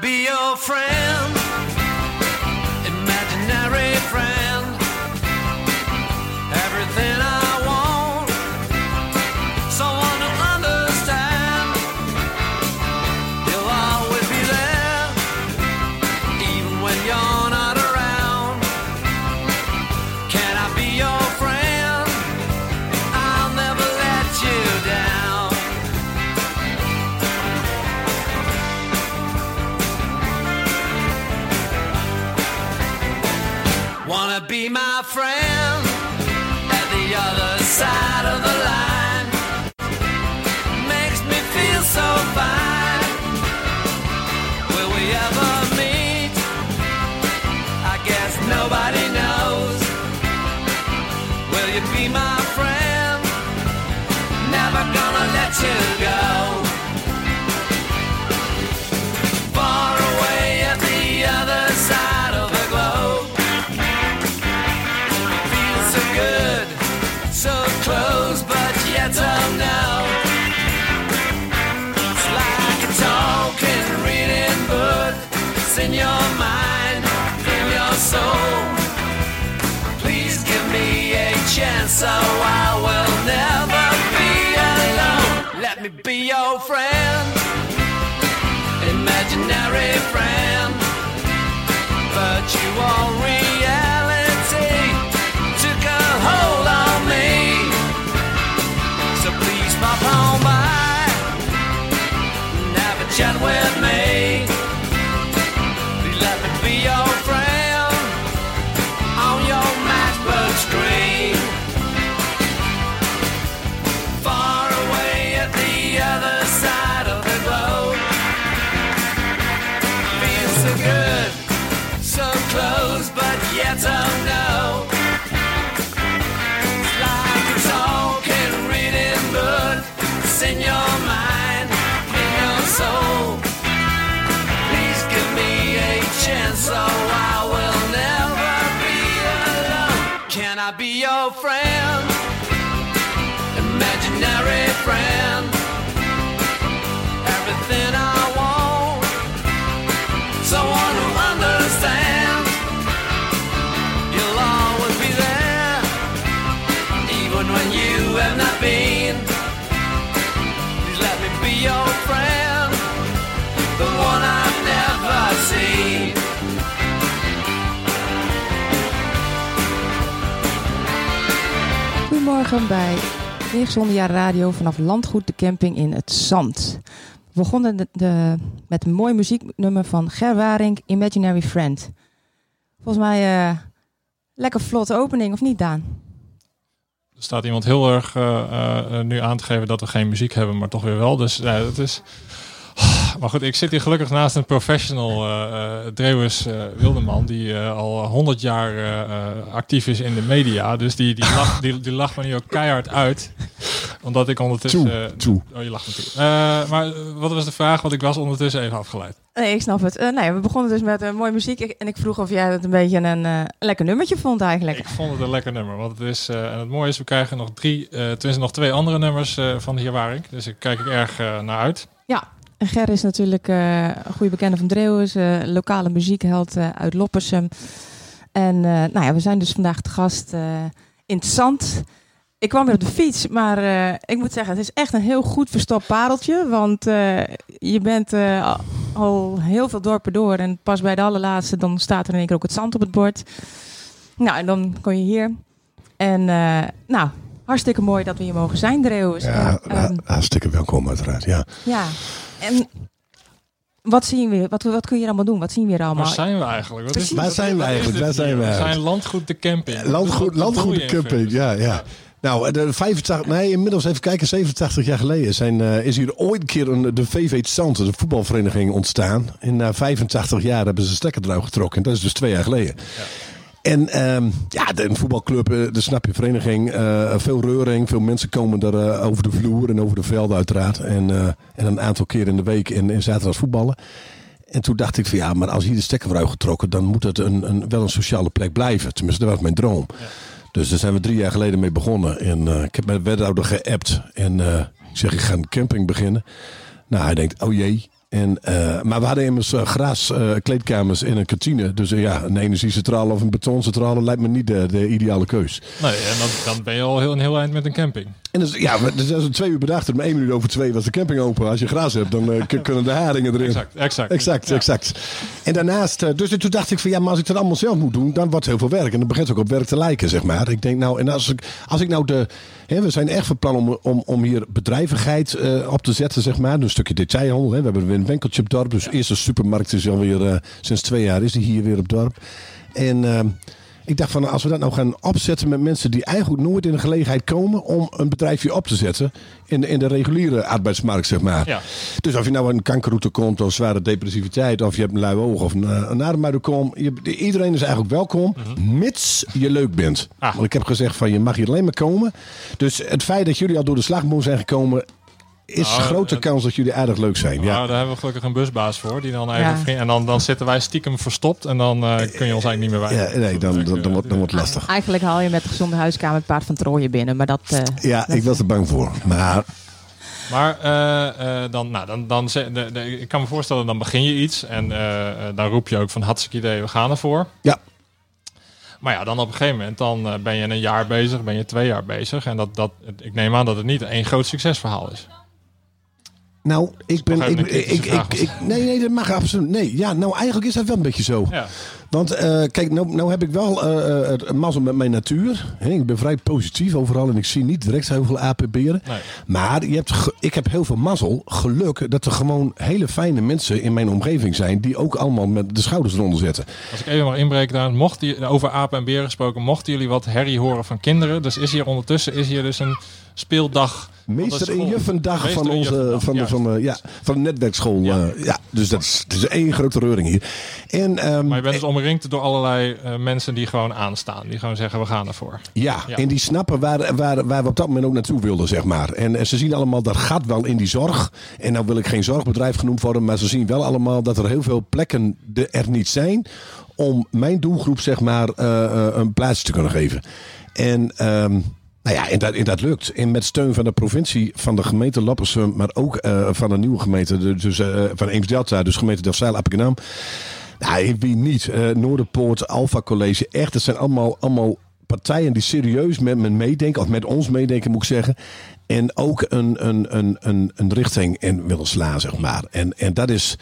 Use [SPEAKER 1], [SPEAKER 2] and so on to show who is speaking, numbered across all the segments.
[SPEAKER 1] be a so I will never be alone. Let me be your friend, imaginary friend. Are reality took a hold on me. So please pop on by and have a chat with me. Friend?
[SPEAKER 2] Goedemorgen bij Weerzonde Jaar Radio vanaf Landgoed de Camping in het Zand. We begonnen de, met een mooi muzieknummer van Ger Waring, Imaginary Friend. Volgens mij eh lekker vlotte opening, of niet Daan?
[SPEAKER 3] Er staat iemand heel erg eh, eh, nu aan te geven dat we geen muziek hebben, maar toch weer wel. Dus dat is. Maar goed, ik zit hier gelukkig naast een professional, eh uh, Drewes eh, Wildeman, die eh, al 100 jaar actief is in de media. Dus die, die, lacht, die, die lacht me nu ook keihard uit. Omdat ik ondertussen...
[SPEAKER 4] Toe,
[SPEAKER 3] eh,
[SPEAKER 4] toe.
[SPEAKER 3] Oh, je lacht natuurlijk. Eh, maar wat was de vraag? Want ik was ondertussen even afgeleid.
[SPEAKER 2] Nee, ik snap het. Eh, nee, we begonnen dus met mooie muziek. En ik vroeg of jij het een beetje een eh, lekker nummertje vond eigenlijk.
[SPEAKER 3] Ik vond het een lekker nummer. Want het is, eh, en het mooie is, we krijgen nog drie, eh tenminste nog twee andere nummers eh, van de heer Waring. Dus daar kijk ik erg naar uit.
[SPEAKER 2] En Ger is natuurlijk eh, een goede bekende van Dreeuwens, eh, lokale muziekheld eh, uit Loppersum. En nou ja, we zijn dus vandaag te gast in het zand. Ik kwam weer op de fiets, maar ik moet zeggen, het is echt een heel goed verstopt pareltje. Want je bent al- heel veel dorpen door en pas bij de allerlaatste, dan staat er in één keer ook het zand op het bord. Nou, en dan kom je hier. En nou, hartstikke mooi dat we hier mogen zijn, Dreeuwens.
[SPEAKER 4] Ja, hartstikke welkom uiteraard. Ja.
[SPEAKER 2] ja, en wat zien we? Wat, wat kun je allemaal doen? Wat zien we hier allemaal?
[SPEAKER 3] Waar zijn we eigenlijk? Wat is,
[SPEAKER 2] Precies.
[SPEAKER 4] Waar zijn we eigenlijk? Waar zijn we
[SPEAKER 3] We zijn landgoed de camping.
[SPEAKER 4] Landgoed, landgoed de camping, ja, ja. Nou, de 85, nee, inmiddels even kijken, 87 jaar geleden zijn, eh, is hier ooit een keer een, de VV Zand, de voetbalvereniging, ontstaan. En na 85 jaar hebben ze stekker eruit getrokken. Dat is dus twee jaar geleden. En ehm, ja, de, een voetbalclub, eh, de snap je, vereniging, eh, veel reuring. Veel mensen komen er eh, over de vloer en over de velden uiteraard. En, en een aantal keer in de week en, en zaterdags voetballen. En toen dacht ik van ja, maar als hier de stekker wordt uitgetrokken, dan moet het een, een, wel een sociale plek blijven. Tenminste, dat was mijn droom. Dus daar zijn we drie jaar geleden mee begonnen. En ik heb met de wethouder geappt. En ik zeg, ik ga een camping beginnen. Nou, hij denkt, oh jee, En, eh, maar we hadden immers uh, gras uh, kleedkamers in een kantine. Dus ja, een energiecentrale of een betoncentrale lijkt me niet de, de ideale keus.
[SPEAKER 3] Nee, en dan, dan ben je al heel, een heel eind met een camping.
[SPEAKER 4] En dus, ja, dus als we twee uur bedacht, om één minuut over twee was de camping open. Als je gras hebt, dan kunnen de haringen erin.
[SPEAKER 3] Exact, exact.
[SPEAKER 4] Exact, exact. En daarnaast, dus toen dacht ik van ja, maar als ik dat allemaal zelf moet doen, dan wordt het heel veel werk. En dan begint het ook op werk te lijken, zeg maar. Ik denk nou, en als ik, als ik nou de, hè, we zijn echt van plan om, om, om hier bedrijvigheid op te zetten, zeg maar. Een stukje detailhandel. Hè. We hebben een winkeltje op dorp. Dus ja. eerste supermarkt is alweer uh, sinds twee jaar is die hier weer op dorp. En uh, ik dacht van als we dat nou gaan opzetten met mensen die eigenlijk nooit in de gelegenheid komen om een bedrijfje op te zetten in de, in de reguliere arbeidsmarkt, zeg maar.
[SPEAKER 3] Ja.
[SPEAKER 4] Dus of je nou een kankerroute komt of zware depressiviteit of je hebt een lui oog of een, een ademhaling je, iedereen is eigenlijk welkom, mm -hmm. mits je leuk bent.
[SPEAKER 3] Ah.
[SPEAKER 4] Want ik heb gezegd van je mag hier alleen maar komen. Dus het feit dat jullie al door de slagboom zijn gekomen, is
[SPEAKER 3] Nou,
[SPEAKER 4] grote
[SPEAKER 3] het-
[SPEAKER 4] kans dat jullie aardig leuk zijn.
[SPEAKER 3] Nou,
[SPEAKER 4] Ja.
[SPEAKER 3] daar hebben we gelukkig een busbaas voor. Die dan even
[SPEAKER 2] Ja.
[SPEAKER 3] vriend- en dan, dan zitten wij stiekem verstopt. En dan eh, kun je ons eigenlijk niet meer wijzen.
[SPEAKER 4] Ja, nee, dan, dan, dan, wordt, dan wordt het lastig.
[SPEAKER 2] Eigenlijk haal je met de gezonde huiskamer het paard van Trooien binnen. Maar dat... eh,
[SPEAKER 4] Ja,
[SPEAKER 2] dat-
[SPEAKER 4] ik was er bang voor. Maar
[SPEAKER 3] Maar eh, eh, dan, nou, dan, dan, ze- de, de- ik kan me voorstellen, dan begin je iets. En eh, eh, dan roep je ook van hartstikke idee, we gaan ervoor.
[SPEAKER 4] ja,
[SPEAKER 3] Maar ja, dan op een gegeven moment dan, eh, ben je een jaar bezig, ben je twee jaar bezig. En dat, dat, ik neem aan dat het niet één groot succesverhaal is.
[SPEAKER 4] Nou, ik ben. Ik, ik, ik, nee, nee, dat mag absoluut. Nee, ja, nou, eigenlijk is dat wel een beetje zo.
[SPEAKER 3] Ja,
[SPEAKER 4] Want eh, kijk, nou, nou heb ik wel het mazzel met mijn natuur. Ik ben vrij positief overal en ik zie niet direct heel veel apenberen.
[SPEAKER 3] nee.
[SPEAKER 4] Maar je hebt ik heb heel veel mazzel, geluk, dat er gewoon hele fijne mensen in mijn omgeving zijn. die ook allemaal met de schouders eronder zetten.
[SPEAKER 3] Als ik even mag inbreken daar, mocht die, over apen en beren gesproken, mochten jullie wat herrie horen van kinderen. Dus is hier ondertussen is hier dus een speeldag.
[SPEAKER 4] Meester en juffendag van onze van, de, van, de, ja, van de netwerkschool.
[SPEAKER 3] Ja.
[SPEAKER 4] Ja. ja, dus dat is, het is één grote reuring hier. En, ehm,
[SPEAKER 3] Maar je bent dus omringd door allerlei eh, mensen die gewoon aanstaan. Die gewoon zeggen, we gaan ervoor.
[SPEAKER 4] Ja,
[SPEAKER 3] Ja.
[SPEAKER 4] en die snappen waar, waar, waar we op dat moment ook naartoe wilden, zeg maar. En, en ze zien allemaal dat gaat wel in die zorg. En nou wil ik geen zorgbedrijf genoemd worden, maar ze zien wel allemaal dat er heel veel plekken de- er niet zijn om mijn doelgroep, zeg maar, eh, eh, een plaatsje te kunnen geven. En. ehm, nou ja, en dat, en dat lukt. En met steun van de provincie, van de gemeente Loppersum, maar ook eh, van de nieuwe gemeente, dus eh, van Eems Delta, dus gemeente Delfzijl, Appingedam. Nou, wie niet? Eh, Noorderpoort, Alpha College, echt, het zijn allemaal, allemaal partijen die serieus met me meedenken, of met ons meedenken moet ik zeggen. En ook een, een, een, een, een richting in willen slaan, zeg maar. En, en dat is...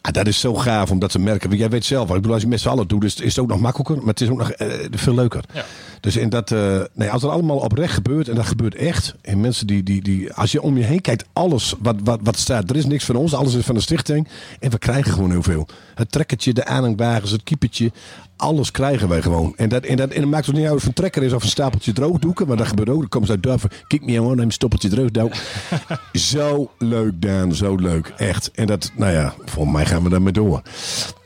[SPEAKER 4] ah, dat is zo gaaf om dat te merken. Jij weet zelf, ik bedoel, als je met z'n allen doet, is, is het ook nog makkelijker. Maar het is ook nog veel leuker.
[SPEAKER 3] Ja.
[SPEAKER 4] Dus in dat, eh, nee, als het allemaal oprecht gebeurt, en dat gebeurt echt. En mensen die, die, die als je om je heen kijkt, alles wat, wat, wat staat. Er is niks van ons, alles is van de stichting. En we krijgen gewoon heel veel. Het trekkertje, de aanhangwagens, het kiepertje. Alles krijgen wij gewoon. En dat, en dat, en dat maakt ook niet uit of het een trekker is of een stapeltje droogdoeken. Maar dat gebeurt ook. Dan komen ze uit Durven. Kijk me aan, neem een stoppeltje droogdoek. zo leuk, Daan. Zo leuk. Echt. En dat, nou ja, volgens mij gaan we daarmee door.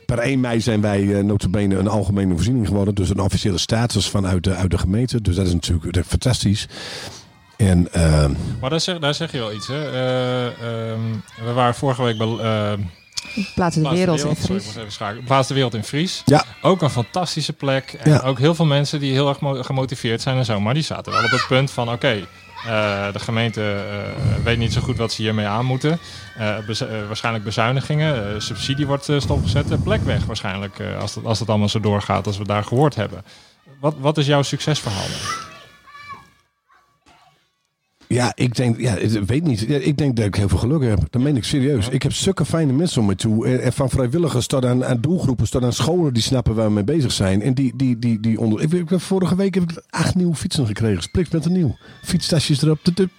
[SPEAKER 4] Per 1 mei zijn wij eh notabene een algemene voorziening geworden. Dus een officiële status vanuit de, uit de gemeente. Dus dat is natuurlijk fantastisch. En ehm,
[SPEAKER 3] Maar daar zeg, daar zeg je wel iets. Hè? Eh, ehm, we waren vorige week bij eh,
[SPEAKER 2] Plaats de wereld in
[SPEAKER 3] sorry, ik
[SPEAKER 2] Fries.
[SPEAKER 3] moest even schakelen. Plaats de wereld in Fries.
[SPEAKER 4] ja,
[SPEAKER 3] Ook een fantastische plek. En
[SPEAKER 4] Ja.
[SPEAKER 3] ook heel veel mensen die heel erg mo- gemotiveerd zijn en zo. Maar die zaten wel op het punt van: oké, eh, de gemeente eh, weet niet zo goed wat ze hiermee aan moeten. Eh, waarschijnlijk bezuinigingen. subsidie wordt stopgezet. Plek weg waarschijnlijk. als, dat, als het allemaal zo doorgaat als we daar gehoord hebben. Wat, wat is jouw succesverhaal? dan?
[SPEAKER 4] Ja, ik denk, ja, ik weet niet. Ja, Ik denk dat ik heel veel geluk heb. Dat meen ik serieus. Ik heb zulke fijne mensen om me toe. En- En van vrijwilligers tot aan, aan doelgroepen, tot aan scholen die snappen waar we mee bezig zijn. En die, die, die, die onder. Ik, ik, vorige week heb ik acht nieuwe fietsen gekregen. Spliks met een nieuw. Fietstasjes erop. tup.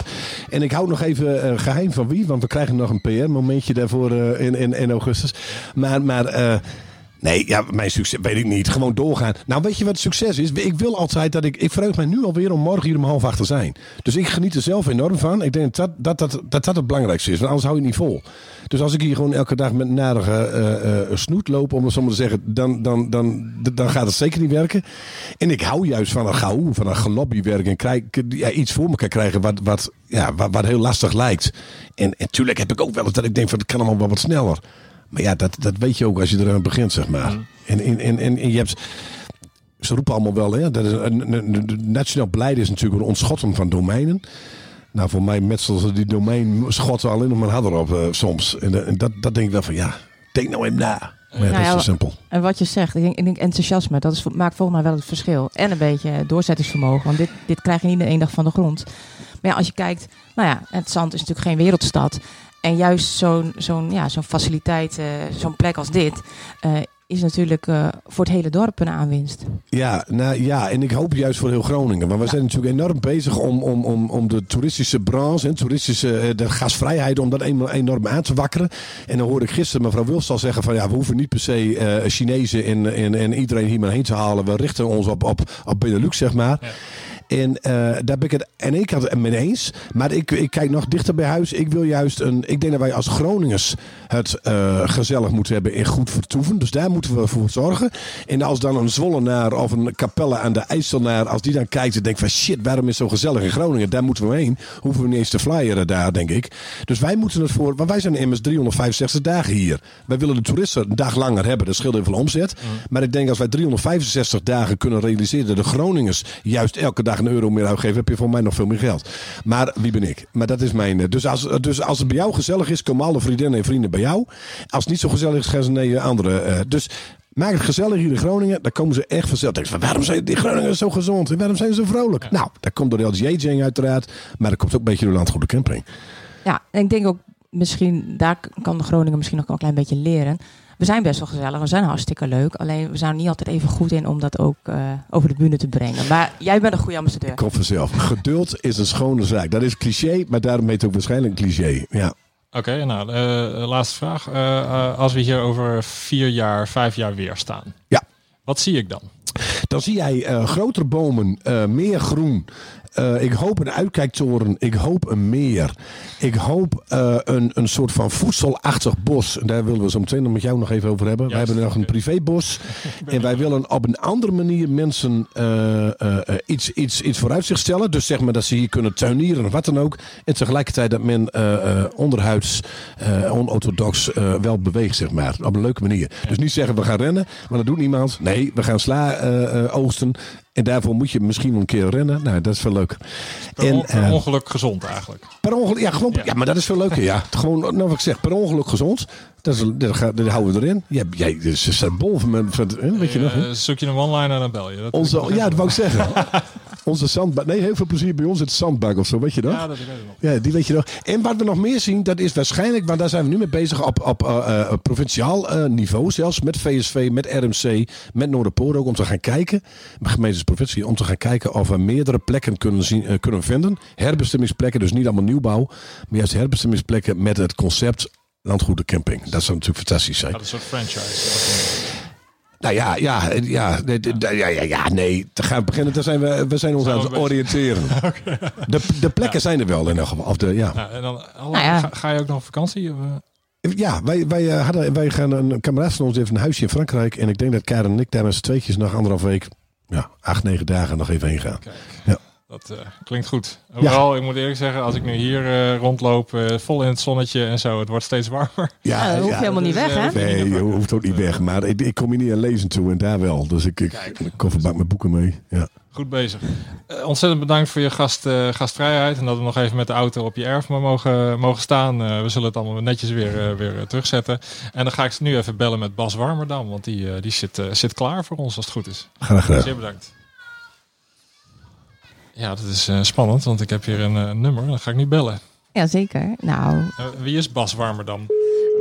[SPEAKER 4] En ik hou nog even eh, geheim van wie, want we krijgen nog een PR-momentje daarvoor eh, in, in, in augustus. Maar, maar eh, Nee, ja, mijn succes weet ik niet. Gewoon doorgaan. Nou, weet je wat succes is? Ik wil altijd dat ik. Ik verheug mij nu alweer om morgen hier om half acht te zijn. Dus ik geniet er zelf enorm van. Ik denk dat dat, dat, dat, dat het belangrijkste is. Want anders hou je niet vol. Dus als ik hier gewoon elke dag met narige eh, eh, snoet loop, om het zo maar te zeggen, dan, dan, dan, dan gaat het zeker niet werken. En ik hou juist van een gauw, van een gelobbywerk en krijg, ja, iets voor elkaar krijgen wat, wat, ja, wat, wat heel lastig lijkt. En natuurlijk heb ik ook wel eens dat ik denk van het kan allemaal wel wat sneller. Maar ja, dat, dat weet je ook als je eraan begint, zeg maar. En, en, en, en, en je hebt. Ze roepen allemaal wel, hè? Dat is een, een, een- een- nationaal beleid is natuurlijk een ontschotting van domeinen. Nou, voor mij metselen ze die domein schotten alleen nog maar harder op eh, soms. En, eh, en dat, dat denk ik wel van, ja, denk nou even na. Maar ja,
[SPEAKER 2] Nou
[SPEAKER 4] dat is zo simpel.
[SPEAKER 2] En wat je zegt, ik denk, ik denk enthousiasme, dat is, maakt volgens mij wel het verschil. En een beetje doorzettingsvermogen, want dit, dit krijg je niet in één dag van de grond. Maar ja, als je kijkt, nou ja, het Zand is natuurlijk geen wereldstad. En juist zo'n zo'n ja, zo'n faciliteit, eh, zo'n plek als dit, eh, is natuurlijk eh, voor het hele dorp een aanwinst.
[SPEAKER 4] Ja, nou ja, en ik hoop juist voor heel Groningen. Want we zijn natuurlijk enorm bezig om, om, om, om de toeristische branche, en toeristische, eh, de gasvrijheid, om dat eenmaal enorm aan te wakkeren. En dan hoorde ik gisteren mevrouw Wils al zeggen van ja, we hoeven niet per se eh Chinezen en, en, en iedereen hier maar heen te halen. We richten ons op, op, op Benelux, zeg maar.
[SPEAKER 3] Ja.
[SPEAKER 4] En eh, daar ben ik het aan één kant mee eens. Maar ik, ik kijk nog dichter bij huis. Ik wil juist een. Ik denk dat wij als Groningers het eh, gezellig moeten hebben in goed vertoeven. Dus daar moeten we voor zorgen. En als dan een Zwollenaar of een Capelle aan de IJsselnaar. Als die dan kijkt en denkt van shit, waarom is het zo gezellig in Groningen? Daar moeten we heen. Hoeven we niet eens te flyeren daar, denk ik. Dus wij moeten het voor. Want wij zijn immers 365 dagen hier. Wij willen de toeristen een dag langer hebben. Dat scheelt heel veel omzet. Maar ik denk als wij 365 dagen kunnen realiseren dat de Groningers juist elke dag een euro meer uitgeven, heb je voor mij nog veel meer geld. Maar wie ben ik? Maar dat is mijn. eh, Dus als, dus als het bij jou gezellig is, komen alle vriendinnen en vrienden bij jou. Als het niet zo gezellig is, gaan ze naar je andere. eh, dus maak het gezellig hier in Groningen. Dan komen ze echt vanzelf. Denk van, waarom zijn die Groningers zo gezond? En waarom zijn ze zo vrolijk? Nou, dat komt door de LGA-jang uiteraard. Maar dat komt ook een beetje door Landgoede Camping.
[SPEAKER 2] Ja, en ik denk ook misschien, daar kan de Groningen misschien nog wel een klein beetje leren. We zijn best wel gezellig, we zijn hartstikke leuk. Alleen we zijn er niet altijd even goed in om dat ook eh, over de bühne te brengen. Maar jij bent een goede ambassadeur.
[SPEAKER 4] Komt vanzelf. Geduld is een schone zaak. Dat is cliché, maar daarom heet het ook waarschijnlijk cliché. Ja.
[SPEAKER 3] Oké, nou, eh, laatste vraag. Eh, als we hier over vier jaar, vijf jaar weer staan.
[SPEAKER 4] Ja.
[SPEAKER 3] Wat zie ik dan?
[SPEAKER 4] Dan zie jij eh, grotere bomen, eh, meer groen. Eh, ik hoop een uitkijktoren. Ik hoop een meer. Ik hoop eh, een, een soort van voedselachtig bos. En daar willen we zo meteen nog met jou nog even over hebben. Wij
[SPEAKER 3] Juist,
[SPEAKER 4] hebben nog een privébos. En wij willen op een andere manier mensen eh, iets, iets, iets vooruit zich stellen. Dus zeg maar dat ze hier kunnen tuinieren of wat dan ook. En tegelijkertijd dat men onderhuids, onorthodox wel beweegt, zeg maar. Op een leuke manier. Dus niet zeggen we gaan rennen, want dat doet niemand. Nee, we gaan sla oogsten. En daarvoor moet je misschien een keer rennen. Nou, dat is veel leuker.
[SPEAKER 3] Per,
[SPEAKER 4] eh,
[SPEAKER 3] ongeluk gezond eigenlijk.
[SPEAKER 4] per ongeluk, ja, gewoon, ja.
[SPEAKER 3] Ja.
[SPEAKER 4] maar dat is veel leuker. Ja. Gewoon, nou wat ik zeg, per ongeluk gezond. Dat, is, dat, ga- dat houden we erin. Jij, jij ze staat bol van, mijn- van weet je nog? hè?
[SPEAKER 3] Eh, zoek je een one-liner en dan bel je. Dat
[SPEAKER 4] Onze,
[SPEAKER 3] dat-
[SPEAKER 4] ja, dat wou ik zeggen. Onze zandbak. Nee, heel veel plezier bij ons. Het zandbak of zo, weet je dat?
[SPEAKER 3] Ja, dat weet ik.
[SPEAKER 4] Ja, die weet je nog. En wat we nog meer zien, dat is waarschijnlijk, want daar zijn we nu mee bezig op, op eh, eh, provinciaal eh, niveau zelfs, met VSV, met RMC, met Noorderpoort ook, om te gaan kijken, gemeentes provincie, om te gaan kijken of we meerdere plekken kunnen, zien, kunnen vinden. Herbestemmingsplekken, dus niet allemaal nieuwbouw, maar juist herbestemmingsplekken met het concept landgoede camping. Dat zou natuurlijk fantastisch zijn.
[SPEAKER 3] Dat is een soort franchise.
[SPEAKER 4] Nou ja, ja, ja, ja, ja, ja, nee. Te gaan beginnen, daar zijn we, we zijn ons
[SPEAKER 3] Zijn
[SPEAKER 4] aan het oriënteren. De, de plekken zijn er wel in elk geval. Of de, ja.
[SPEAKER 3] Ja, en dan,
[SPEAKER 2] Nou ja.
[SPEAKER 3] ga, ga je ook nog op vakantie? Of, eh?
[SPEAKER 4] Ja, wij, wij, eh, hadden, wij gaan een kameraad van ons heeft een huisje in Frankrijk. En ik denk dat Karen en ik daar met z'n tweetjes nog anderhalf week, ja, acht, negen dagen nog even heen gaan.
[SPEAKER 3] Kijk,
[SPEAKER 4] Ja.
[SPEAKER 3] Dat eh, klinkt goed. Overal, ik moet eerlijk zeggen, als ik nu hier eh, rondloop, eh, vol in het zonnetje en zo, het wordt steeds warmer.
[SPEAKER 2] Ja, dat hoef je helemaal niet weg, hè?
[SPEAKER 4] Nee, je hoeft ook niet weg. Maar ik, ik kom hier niet aan lezen toe en daar wel. Dus ik, ik, ik kofferbak met boeken mee. Ja.
[SPEAKER 3] Goed bezig. Eh, ontzettend bedankt voor je gast, eh, gastvrijheid. En dat we nog even met de auto op je erf maar mogen, mogen staan. Eh, we zullen het allemaal netjes weer, weer terugzetten. En dan ga ik nu even bellen met Bas Warmerdam. Want die, eh, die zit, eh, zit klaar voor ons als het goed is.
[SPEAKER 4] Graag gedaan.
[SPEAKER 3] Zeer bedankt. Ja, dat is eh, spannend. Want ik heb hier een eh, nummer. Dan ga ik nu bellen.
[SPEAKER 2] Jazeker. Nou,
[SPEAKER 3] Eh, wie is Bas Warmerdam?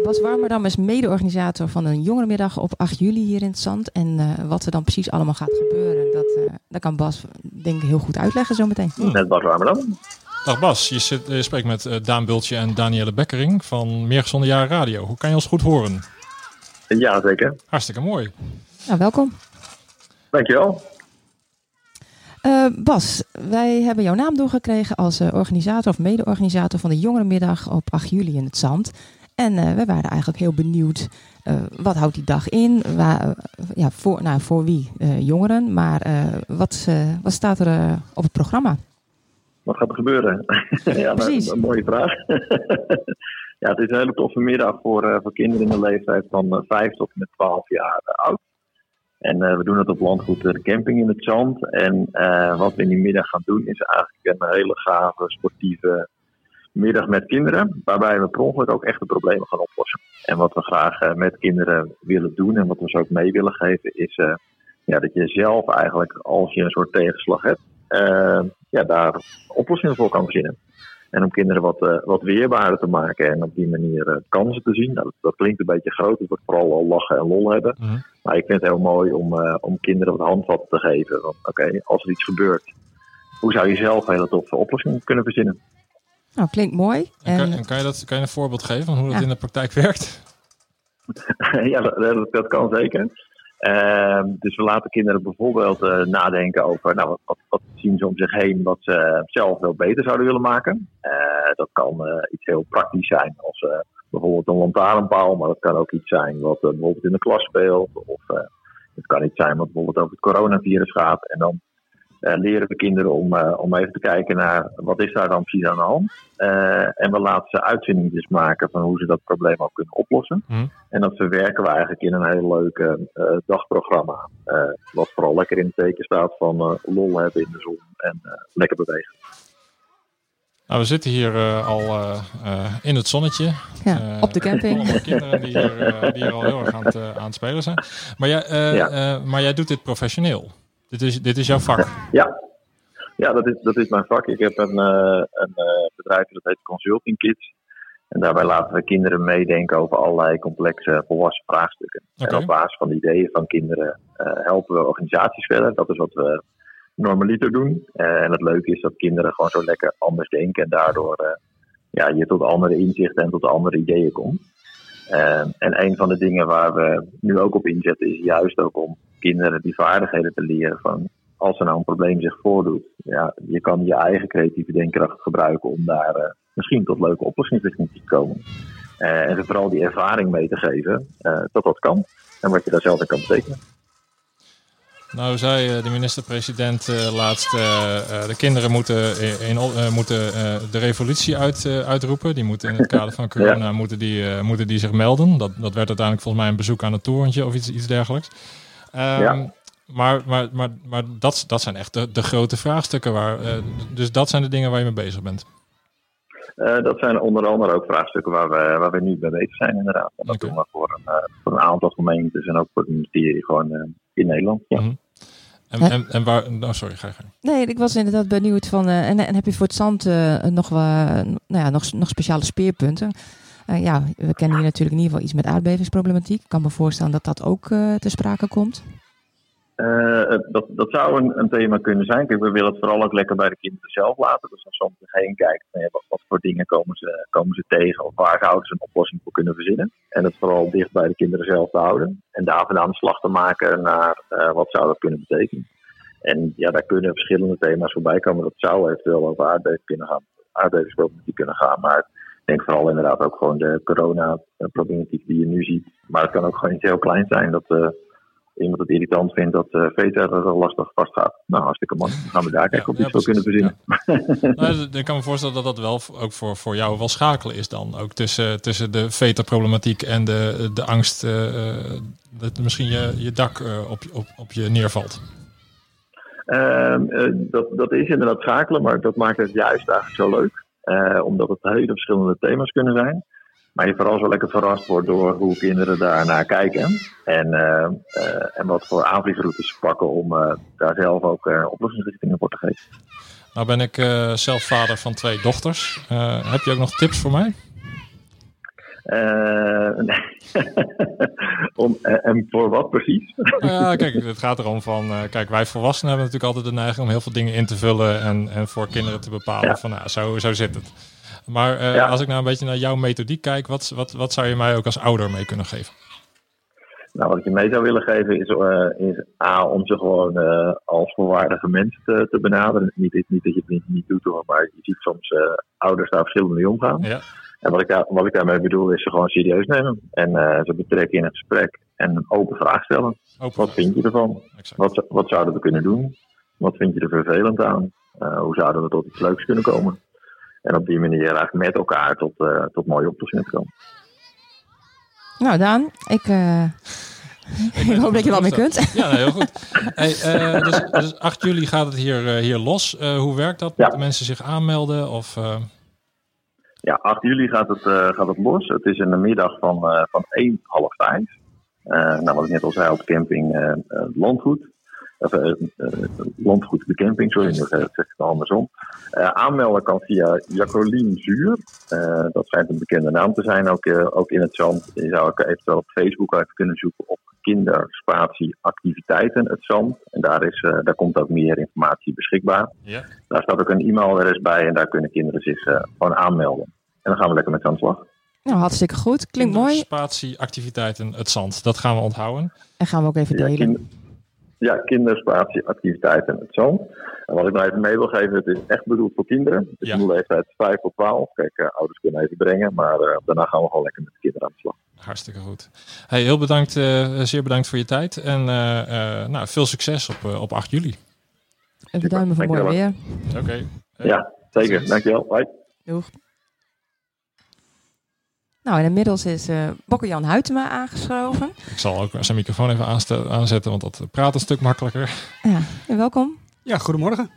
[SPEAKER 2] Bas Warmerdam is mede-organisator van een jongerenmiddag op 8 juli hier in het Zand. En eh, wat er dan precies allemaal gaat gebeuren, dat, eh, dat kan Bas denk ik heel goed uitleggen zometeen.
[SPEAKER 5] Met Bas Warmerdam.
[SPEAKER 3] Dag Bas, je, zit, je spreekt met Daan Bultje en Danielle Bekkering van Meer Gezonde Jaren Radio. Hoe kan je ons goed horen?
[SPEAKER 5] Ja, zeker.
[SPEAKER 3] Hartstikke mooi.
[SPEAKER 2] Nou, welkom.
[SPEAKER 5] Dankjewel.
[SPEAKER 2] Eh, Bas, wij hebben jouw naam doorgekregen als eh, organisator of mede-organisator van de Jongerenmiddag op 8 juli in het Zand. En eh, we waren eigenlijk heel benieuwd, wat houdt die dag in? Waar, ja, voor, nou, voor wie? Jongeren, maar wat, wat staat er op het programma?
[SPEAKER 5] Wat gaat er gebeuren? ja,
[SPEAKER 2] Precies.
[SPEAKER 5] een mooie vraag. ja, het is een hele toffe middag voor, voor kinderen in de leeftijd van eh, 5 tot en met 12 jaar oud. En eh, we doen het op landgoed de camping in het zand. En eh, wat we in die middag gaan doen is eigenlijk een hele gave sportieve middag met kinderen. Waarbij we per ongeluk ook echt de problemen gaan oplossen. En wat we graag eh, met kinderen willen doen en wat we ze ook mee willen geven is eh, ja, dat je zelf eigenlijk als je een soort tegenslag hebt, eh, ja, daar oplossingen voor kan verzinnen. En om kinderen wat, eh, wat weerbaarder te maken en op die manier eh, kansen te zien. Nou, dat, dat klinkt een beetje groot, het wordt vooral al lachen en lol hebben.
[SPEAKER 3] Mhm.
[SPEAKER 5] Maar ik vind het heel mooi om, eh, om kinderen wat handvatten te geven. Want oké, als er iets gebeurt, hoe zou je zelf een hele toffe oplossing kunnen verzinnen?
[SPEAKER 2] Nou, klinkt mooi.
[SPEAKER 3] En kan,
[SPEAKER 2] En,
[SPEAKER 3] kan, je dat, kan je een voorbeeld geven van hoe dat in de praktijk werkt?
[SPEAKER 5] ja, dat, dat, dat kan zeker. Ehm, dus we laten kinderen bijvoorbeeld eh, nadenken over nou, wat, wat, zien ze om zich heen wat ze zelf wel beter zouden willen maken. Eh, dat kan eh, iets heel praktisch zijn, als bijvoorbeeld een lantaarnpaal, maar dat kan ook iets zijn wat bijvoorbeeld in de klas speelt. Of het kan iets zijn wat bijvoorbeeld over het coronavirus gaat. En dan leren we kinderen om, eh, om even te kijken naar wat is daar dan precies aan de hand. Eh, en we laten ze uitvindingen maken van hoe ze dat probleem ook kunnen oplossen.
[SPEAKER 3] Mhm.
[SPEAKER 5] En dat verwerken we eigenlijk in een heel leuk eh, eh, dagprogramma. eh, wat vooral lekker in het teken staat van eh, lol hebben in de zon en eh, lekker bewegen.
[SPEAKER 3] Nou, we zitten hier eh, al eh, eh, in het zonnetje.
[SPEAKER 2] ja,
[SPEAKER 3] Eh,
[SPEAKER 2] op de camping.
[SPEAKER 3] Allemaal kinderen die hier, eh, die hier al heel erg aan het, eh, aan het spelen zijn. Maar jij, eh,
[SPEAKER 5] Ja.
[SPEAKER 3] eh, maar jij doet dit professioneel. Dit is, dit is jouw vak.
[SPEAKER 5] Ja, ja dat, is, dat is mijn vak. Ik heb een, eh, een eh, bedrijf dat heet Consulting Kids. En daarbij laten we kinderen meedenken over allerlei complexe volwassen vraagstukken. En op basis van de ideeën van kinderen eh, helpen we organisaties verder. Dat is wat we normaliter doen. En het leuke is dat kinderen gewoon zo lekker anders denken. En daardoor ja, je tot andere inzichten en tot andere ideeën komt. Eh, en een van de dingen waar we nu ook op inzetten is juist ook om kinderen die vaardigheden te leren van als er nou een probleem zich voordoet, ja, je kan je eigen creatieve denkkracht gebruiken om daar eh, misschien tot leuke oplossingstechnieken te komen. Eh, en ze vooral die ervaring mee te geven eh, dat dat kan en wat je daar zelf in kan betekenen.
[SPEAKER 3] Nou zei de minister-president laatst, de kinderen moeten, in, moeten de revolutie uit, uitroepen. Die moeten in het kader van corona moeten die, moeten die zich melden. Dat, dat werd uiteindelijk volgens mij een bezoek aan het torentje of iets, iets dergelijks. Ehm,
[SPEAKER 5] Ja.
[SPEAKER 3] Maar, maar, maar, maar dat, dat zijn echt de, de grote vraagstukken. Waar, eh, dus dat zijn de dingen waar je mee bezig bent.
[SPEAKER 5] Eh, dat zijn onder andere ook vraagstukken waar we, waar we nu mee bezig zijn inderdaad. En dat doen we voor een, eh, voor een aantal gemeentes en ook voor het ministerie gewoon eh, in Nederland. Ja.
[SPEAKER 3] Mhm. En, en, en waar... Oh, sorry, ga je gang.
[SPEAKER 2] Nee, ik was inderdaad benieuwd van. eh, en, en heb je voor het zand nog, nou ja, nog, nog speciale speerpunten? Eh, ja, we kennen hier natuurlijk in ieder geval iets met aardbevingsproblematiek. Ik kan me voorstellen dat dat ook eh te sprake komt.
[SPEAKER 5] Eh, dat, dat zou een, een thema kunnen zijn. We willen het vooral ook lekker bij de kinderen zelf laten. Dus als soms heen kijkt, wat, wat voor dingen komen ze, komen ze tegen of waar zouden ze een oplossing voor kunnen verzinnen. En het vooral dicht bij de kinderen zelf te houden. En daar vandaan de slag te maken naar wat zou dat kunnen betekenen. En ja, daar kunnen verschillende thema's voorbij komen. Dat zou eventueel over aardbeving kunnen gaan, aardbevingsproblematiek kunnen gaan. Maar denk vooral inderdaad ook gewoon de corona-problematiek die je nu ziet. Maar het kan ook gewoon iets heel kleins zijn dat eh, iemand het irritant vindt dat uh, VT er lastig vast gaat. Nou, hartstikke mooi. Dan gaan we daar kijken of we
[SPEAKER 3] ja,
[SPEAKER 5] iets kunnen verzinnen.
[SPEAKER 3] Nou, ik kan me voorstellen dat dat wel ook voor, voor jou wel schakelen is dan. Ook tussen, tussen de veterproblematiek en de, de angst eh, eh, dat misschien je, je dak eh, op, op, op je neervalt.
[SPEAKER 5] Ehm, eh, dat, dat is inderdaad schakelen, maar dat maakt het juist eigenlijk zo leuk. Eh, omdat het hele verschillende thema's kunnen zijn. Maar je vooral zo lekker verrast wordt door hoe kinderen daar naar kijken. En, eh, eh, en wat voor aanvliegroutes ze pakken om daar zelf ook oplossingsrichtingen voor te geven.
[SPEAKER 3] Nou ben ik zelf vader van twee dochters. Heb je ook nog tips voor mij?
[SPEAKER 5] Eh, om, eh, en voor wat precies?
[SPEAKER 3] Nou ja, kijk, het gaat erom van... eh, kijk, wij volwassenen hebben natuurlijk altijd de neiging om heel veel dingen in te vullen... en, en voor kinderen te bepalen
[SPEAKER 5] Ja.
[SPEAKER 3] van, nou, zo, zo zit het. Maar
[SPEAKER 5] Ja.
[SPEAKER 3] als ik nou een beetje naar jouw methodiek kijk... Wat, wat, wat zou je mij ook als ouder mee kunnen geven?
[SPEAKER 5] Nou, wat ik je mee zou willen geven is, is A, om ze gewoon als volwaardige mensen te, te benaderen. Niet, niet dat je het niet, niet doet hoor, maar je ziet soms ouders daar verschillend mee omgaan.
[SPEAKER 3] Ja,
[SPEAKER 5] En wat ik, daar, wat ik daarmee bedoel is ze gewoon serieus nemen. En eh, ze betrekken in het gesprek en een open vraag stellen.
[SPEAKER 3] open.
[SPEAKER 5] Wat vind je ervan?
[SPEAKER 3] Exact.
[SPEAKER 5] Wat, wat zouden we kunnen doen? Wat vind je er vervelend aan? Eh, hoe zouden we tot iets leuks kunnen komen? En op die manier eigenlijk met elkaar tot, eh, tot mooie oplossingen te komen.
[SPEAKER 2] Nou, Daan, ik, eh, Ik hoop dat je wel mee kunt.
[SPEAKER 3] Ja, nee, heel goed. Hey, eh, dus, dus 8 juli gaat het hier, hier los. Eh, hoe werkt dat?
[SPEAKER 5] Ja.
[SPEAKER 3] Moeten mensen zich aanmelden? Of, eh,
[SPEAKER 5] Ja, 8 juli gaat het, eh, gaat het los. Het is in de middag van, eh, van 1 half 5. Eh, nou, wat ik net al zei, op camping Landgoed. Of, eh, eh, landgoed de camping, sorry, nu zeg ik het andersom. Aanmelden kan via Jacqueline Zuur. Dat schijnt een bekende naam te zijn, ook, ook in het zand. Je zou ook eventueel op Facebook uit kunnen zoeken op kinderspatie activiteiten het zand. En daar, is, daar komt ook meer informatie beschikbaar.
[SPEAKER 3] ja.
[SPEAKER 5] Daar staat ook een e-mailadres bij en daar kunnen kinderen zich gewoon aanmelden. En dan gaan we lekker met aan de slag.
[SPEAKER 2] Nou, hartstikke goed. Klinkt mooi.
[SPEAKER 3] Spatieactiviteiten, het zand. Dat gaan we onthouden.
[SPEAKER 2] En gaan we ook even
[SPEAKER 5] Ja,
[SPEAKER 2] delen.
[SPEAKER 5] ja, kinderspatieactiviteiten het zand. En wat ik nou even mee wil geven, het is echt bedoeld voor kinderen. Het is
[SPEAKER 3] Ja.
[SPEAKER 5] een leeftijd 5 tot 12. Kijk, eh, ouders kunnen even brengen, maar eh, daarna gaan we gewoon lekker met de kinderen aan de slag.
[SPEAKER 3] Hartstikke goed. Hey, heel bedankt, eh, zeer bedankt voor je tijd. En eh, eh, nou, veel succes op, op 8 juli.
[SPEAKER 2] En beduimen voor mooi weer.
[SPEAKER 3] Oké.
[SPEAKER 5] Ja, zeker. Dankjewel. Bye.
[SPEAKER 2] Doeg. Nou, en inmiddels is eh Bokke-Jan Huytema aangeschoven.
[SPEAKER 3] Ik zal ook zijn microfoon even aanzetten, want dat praat een stuk makkelijker.
[SPEAKER 2] Ja, en welkom.
[SPEAKER 6] Ja, goedemorgen.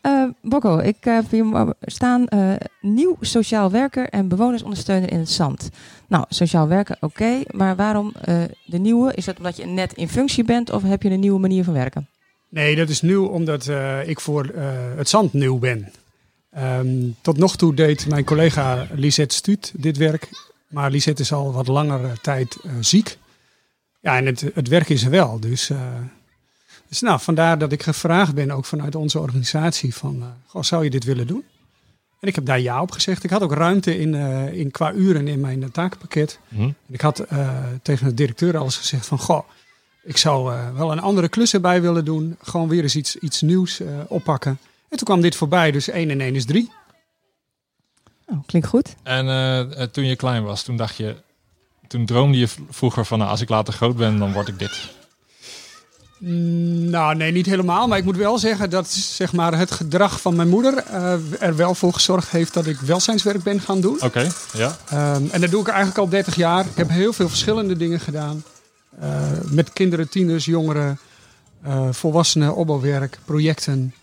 [SPEAKER 2] Eh Bokko, ik heb hier staan eh, nieuw sociaal werker en bewonersondersteuner in het zand. Nou, sociaal werken, oké, maar waarom eh, de nieuwe? Is dat omdat je net in functie bent of heb je een nieuwe manier van werken?
[SPEAKER 6] Nee, dat is nieuw omdat eh, ik voor eh, het zand nieuw ben. Ehm, tot nog toe deed mijn collega Lisette Stuut dit werk. Maar Lisette is al wat langere tijd eh, ziek. Ja, en het, het werk is er wel. Dus, eh, dus nou, vandaar dat ik gevraagd ben, ook vanuit onze organisatie, van eh, goh, zou je dit willen doen? En ik heb daar ja op gezegd. Ik had ook ruimte in, eh, in qua uren in mijn eh, takenpakket.
[SPEAKER 3] Hm?
[SPEAKER 6] En ik had eh, tegen de directeur alles gezegd van, goh, ik zou eh, wel een andere klus erbij willen doen. Gewoon weer eens iets, iets nieuws eh, oppakken. En toen kwam dit voorbij, dus 1 en 1 is 3.
[SPEAKER 2] Oh, klinkt goed.
[SPEAKER 3] En eh, eh, toen je klein was, toen dacht je, toen droomde je vroeger van, nou, als ik later groot ben, dan word ik dit.
[SPEAKER 6] Mm, Nou, nee, niet helemaal. Maar ik moet wel zeggen dat zeg maar, het gedrag van mijn moeder eh, er wel voor gezorgd heeft dat ik welzijnswerk ben gaan doen.
[SPEAKER 3] Oké, ja.
[SPEAKER 6] Ehm, en dat doe ik eigenlijk al 30 jaar. Ik heb heel veel verschillende dingen gedaan. Eh, met kinderen, tieners, jongeren, eh, volwassenen, opbouwwerk, projecten.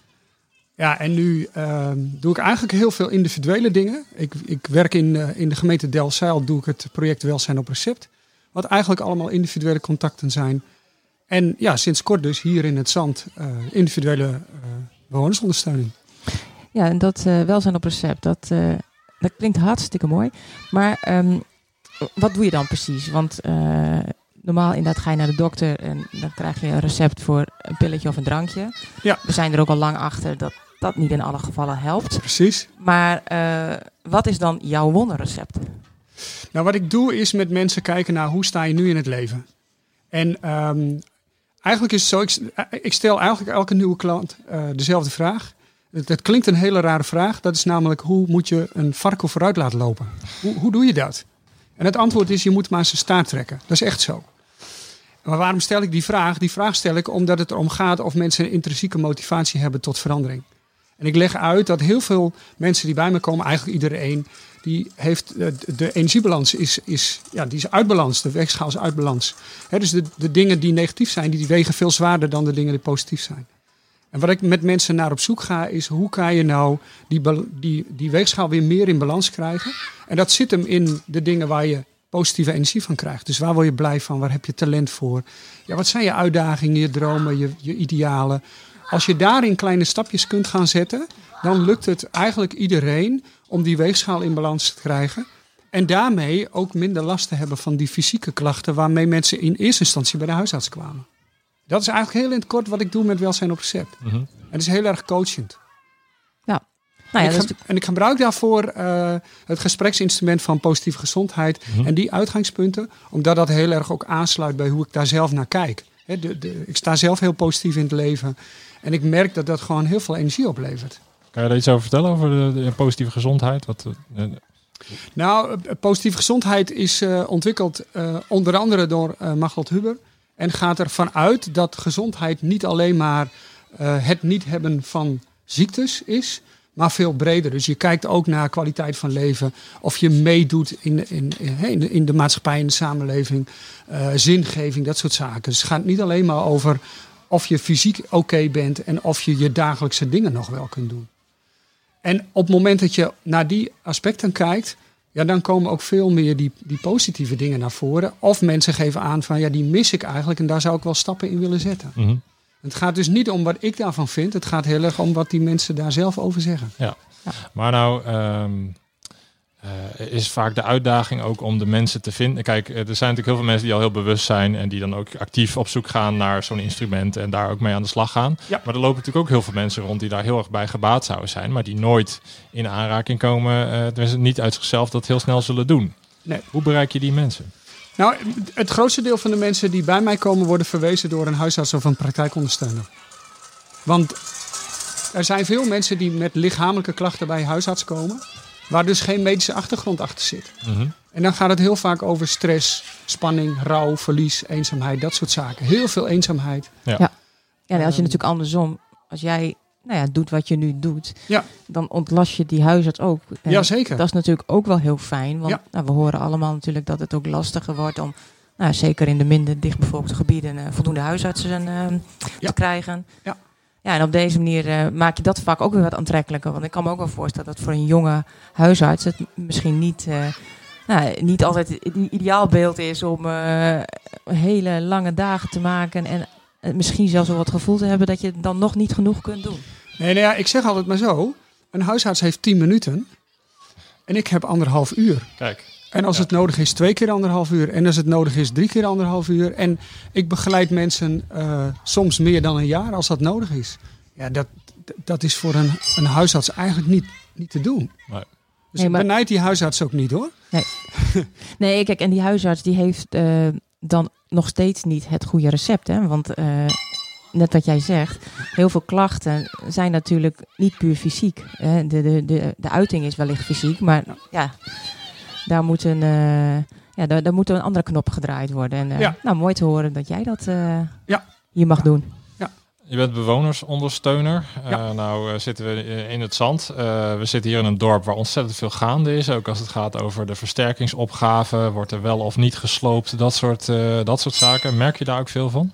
[SPEAKER 6] Ja, en nu ehm, doe ik eigenlijk heel veel individuele dingen. Ik, ik werk in, eh, in de gemeente Delfzijl, doe ik het project Welzijn op Recept. Wat eigenlijk allemaal individuele contacten zijn. En ja, sinds kort dus hier in het zand eh, individuele eh, bewonersondersteuning.
[SPEAKER 2] Ja, en dat welzijn op recept, dat, dat klinkt hartstikke mooi. Maar ehm, wat doe je dan precies? Want normaal inderdaad ga je naar de dokter en dan krijg je een recept voor een pilletje of een drankje.
[SPEAKER 6] Ja.
[SPEAKER 2] We zijn er ook al lang achter dat dat niet in alle gevallen helpt.
[SPEAKER 6] Precies.
[SPEAKER 2] Maar eh, wat is dan jouw wonderrecept?
[SPEAKER 6] Nou, wat ik doe is met mensen kijken naar hoe sta je nu in het leven. En ehm, eigenlijk is het zo, ik, ik stel eigenlijk elke nieuwe klant eh, dezelfde vraag. Het klinkt een hele rare vraag. Dat is namelijk, hoe moet je een varken vooruit laten lopen? Hoe, hoe doe je dat? En het antwoord is, je moet maar zijn staart trekken. Dat is echt zo. Maar waarom stel ik die vraag? Die vraag stel ik omdat het erom gaat of mensen een intrinsieke motivatie hebben tot verandering. En ik leg uit dat heel veel mensen die bij me komen, eigenlijk iedereen, die heeft eh, de energiebalans is, is, ja, die is uit balans. De weegschaal is uit balans. Hè, dus de, de dingen die negatief zijn, die wegen veel zwaarder dan de dingen die positief zijn. En wat ik met mensen naar op zoek ga, is hoe kan je nou die, die, die weegschaal weer meer in balans krijgen? En dat zit hem in de dingen waar je positieve energie van krijgt. Dus waar word je blij van? Waar heb je talent voor? Ja, wat zijn je uitdagingen, je dromen, je, je idealen? Als je daarin kleine stapjes kunt gaan zetten, dan lukt het eigenlijk iedereen om die weegschaal in balans te krijgen. En daarmee ook minder last te hebben van die fysieke klachten waarmee mensen in eerste instantie bij de huisarts kwamen. Dat is eigenlijk heel in het kort wat ik doe met welzijn op recept.
[SPEAKER 3] Mhm.
[SPEAKER 6] En het is heel erg coachend.
[SPEAKER 2] Nou ja,
[SPEAKER 6] ik
[SPEAKER 2] dat
[SPEAKER 6] ge-
[SPEAKER 2] is
[SPEAKER 6] en ik gebruik daarvoor eh, het gespreksinstrument van positieve gezondheid
[SPEAKER 3] Mhm.
[SPEAKER 6] en die uitgangspunten, omdat dat heel erg ook aansluit bij hoe ik daar zelf naar kijk. Hè, de, de, ik sta zelf heel positief in het leven en ik merk dat dat gewoon heel veel energie oplevert.
[SPEAKER 3] Kan je daar iets over vertellen, over de, de positieve gezondheid? Wat, eh, eh,
[SPEAKER 6] Nou, eh, positieve gezondheid is eh, ontwikkeld eh, onder andere door eh Maglot Huber. En gaat ervan uit dat gezondheid niet alleen maar eh, het niet hebben van ziektes is, maar veel breder. Dus je kijkt ook naar kwaliteit van leven. Of je meedoet in, in, in, in de maatschappij, in de samenleving. eh, zingeving, dat soort zaken. Dus het gaat niet alleen maar over of je fysiek oké bent en of je je dagelijkse dingen nog wel kunt doen. En op het moment dat je naar die aspecten kijkt, ja, dan komen ook veel meer die, die positieve dingen naar voren. Of mensen geven aan van ja, die mis ik eigenlijk en daar zou ik wel stappen in willen zetten.
[SPEAKER 3] Mhm.
[SPEAKER 6] Het gaat dus niet om wat ik daarvan vind, het gaat heel erg om wat die mensen daar zelf over zeggen.
[SPEAKER 3] Maar nou ehm, eh, is vaak de uitdaging ook om de mensen te vinden. Kijk, eh, er zijn natuurlijk heel veel mensen die al heel bewust zijn en die dan ook actief op zoek gaan naar zo'n instrument en daar ook mee aan de slag gaan.
[SPEAKER 6] Ja.
[SPEAKER 3] Maar er lopen natuurlijk ook heel veel mensen rond die daar heel erg bij gebaat zouden zijn, maar die nooit in aanraking komen, eh tenminste niet uit zichzelf dat heel snel zullen doen.
[SPEAKER 6] Nee.
[SPEAKER 3] Hoe bereik je die mensen?
[SPEAKER 6] Nou, het grootste deel van de mensen die bij mij komen worden verwezen door een huisarts of een praktijkondersteuner. Want er zijn veel mensen die met lichamelijke klachten bij huisarts komen, waar dus geen medische achtergrond achter zit.
[SPEAKER 3] Mhm.
[SPEAKER 6] En dan gaat het heel vaak over stress, spanning, rouw, verlies, eenzaamheid, dat soort zaken. Heel veel eenzaamheid.
[SPEAKER 2] Ja, en als je natuurlijk andersom, als jij nou ja, doet wat je nu doet,
[SPEAKER 6] Ja.
[SPEAKER 2] dan ontlast je die huisarts ook. En
[SPEAKER 6] Jazeker.
[SPEAKER 2] Dat is natuurlijk ook wel heel fijn, want
[SPEAKER 6] Ja.
[SPEAKER 2] nou, we horen allemaal natuurlijk dat het ook lastiger wordt om, nou, zeker in de minder dichtbevolkte gebieden, eh, voldoende huisartsen eh,
[SPEAKER 6] Ja.
[SPEAKER 2] te krijgen.
[SPEAKER 6] Ja.
[SPEAKER 2] Ja, en op deze manier eh, maak je dat vaak ook weer wat aantrekkelijker. Want ik kan me ook wel voorstellen dat voor een jonge huisarts het misschien niet, eh, nou, niet altijd het ideaalbeeld is om eh, hele lange dagen te maken en misschien zelfs wel wat gevoel te hebben dat je dan nog niet genoeg kunt doen.
[SPEAKER 6] Nee, nou ja, ik zeg altijd maar zo. Een huisarts heeft 10 minuten en ik heb anderhalf uur.
[SPEAKER 3] Kijk,
[SPEAKER 6] En als
[SPEAKER 3] Ja.
[SPEAKER 6] het nodig is, twee keer anderhalf uur. En als het nodig is, drie keer anderhalf uur. En ik begeleid mensen eh, soms meer dan een jaar als dat nodig is. Ja, dat, dat is voor een, een huisarts eigenlijk niet, niet te doen.
[SPEAKER 3] Nee.
[SPEAKER 6] Dus
[SPEAKER 2] Nee,
[SPEAKER 6] ik
[SPEAKER 2] maar-
[SPEAKER 6] benijd die huisarts ook niet hoor.
[SPEAKER 2] Nee, kijk, en die huisarts die heeft eh, dan nog steeds niet het goede recept. Hè? Want eh, net wat jij zegt, heel veel klachten zijn natuurlijk niet puur fysiek. Hè? De, de, de, de uiting is wellicht fysiek, maar ja, daar moet een, eh, ja, daar, daar moet een andere knop gedraaid worden. En eh,
[SPEAKER 6] Ja.
[SPEAKER 2] nou, mooi te horen dat jij dat eh,
[SPEAKER 6] Ja.
[SPEAKER 2] hier mag doen.
[SPEAKER 3] Je bent bewonersondersteuner.
[SPEAKER 6] Ja.
[SPEAKER 3] Eh, nou eh, zitten we in het zand. Eh, we zitten hier in een dorp waar ontzettend veel gaande is. Ook als het gaat over de versterkingsopgave. Wordt er wel of niet gesloopt? Dat soort, eh, dat soort zaken. Merk je daar ook veel van?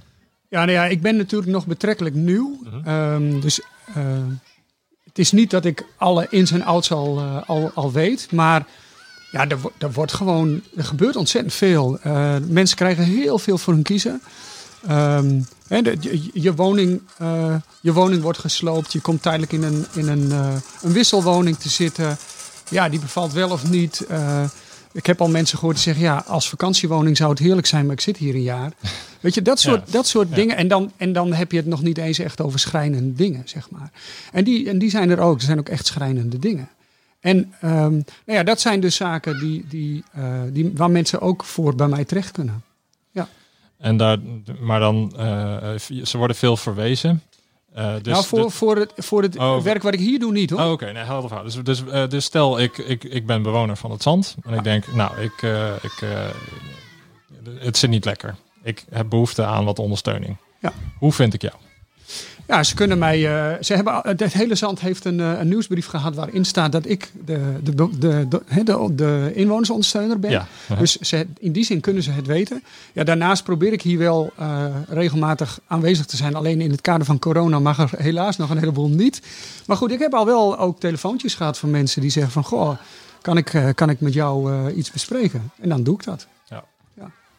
[SPEAKER 6] Ja, nou ja, ik ben natuurlijk nog betrekkelijk nieuw.
[SPEAKER 3] Mhm.
[SPEAKER 6] Ehm, dus eh, het is niet dat ik alle ins en outs al, eh, al, al weet. Maar ja, er, er wordt gewoon, er gebeurt ontzettend veel. Eh, mensen krijgen heel veel voor hun kiezen. Ehm, de- je, je, woning, eh, je woning wordt gesloopt. Je komt tijdelijk in een, in een, eh, een wisselwoning te zitten. Ja, die bevalt wel of niet. Ik heb al mensen gehoord die zeggen: ja, als vakantiewoning zou het heerlijk zijn, maar ik zit hier een jaar. Weet je, dat soort,
[SPEAKER 3] Ja.
[SPEAKER 6] dat soort
[SPEAKER 3] Ja.
[SPEAKER 6] dingen. En dan, en dan heb je het nog niet eens echt over schrijnende dingen, zeg maar. En die, en die zijn er ook. Er zijn ook echt schrijnende dingen. En ehm, nou ja, dat zijn dus zaken die, die, eh, die, waar mensen ook voor bij mij terecht kunnen.
[SPEAKER 3] En daar, maar dan, eh, ze worden veel verwezen. Eh, dus
[SPEAKER 6] nou, voor, voor het, voor het
[SPEAKER 3] Oh,
[SPEAKER 6] werk wat ik hier doe niet hoor.
[SPEAKER 3] Oh, oké, nee, helder verhaal. Dus, dus, dus stel, ik, ik, ik ben bewoner van het zand. En ik denk, nou, ik, ik, het zit niet lekker. Ik heb behoefte aan wat ondersteuning.
[SPEAKER 6] Ja.
[SPEAKER 3] Hoe vind ik jou?
[SPEAKER 6] Ja, ze kunnen mij. eh, ze hebben, het hele zand heeft een, eh, een nieuwsbrief gehad waarin staat dat ik de, de, de, de, de, de inwonersondersteuner ben.
[SPEAKER 3] Ja.
[SPEAKER 6] Dus ze, in die zin kunnen ze het weten. Ja, daarnaast probeer ik hier wel eh, regelmatig aanwezig te zijn. Alleen in het kader van corona mag er helaas nog een heleboel niet. Maar goed, ik heb al wel ook telefoontjes gehad van mensen die zeggen van... Goh, kan ik, kan ik met jou iets bespreken? En dan doe ik dat.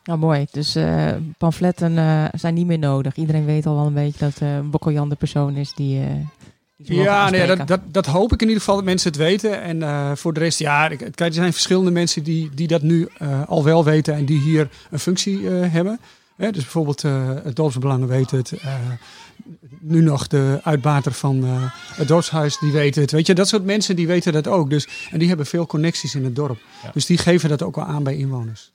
[SPEAKER 2] Nou, mooi. Dus eh, pamfletten eh, zijn niet meer nodig. Iedereen weet al wel een beetje dat eh Bokkeljan de persoon is die... eh
[SPEAKER 6] Ja, nee, dat, dat, dat hoop ik in ieder geval dat mensen het weten. En eh, voor de rest, ja, ik- kijk, er zijn verschillende mensen die, die dat nu eh, al wel weten en die hier een functie eh, hebben. Hè, dus bijvoorbeeld eh, het dorpsbelangen weet het. eh, nu nog de uitbater van eh, het dorpshuis, die weet het. Weet je, dat soort mensen die weten dat ook. Dus, en die hebben veel connecties in het dorp.
[SPEAKER 3] Ja.
[SPEAKER 6] Dus die geven dat ook al aan bij inwoners.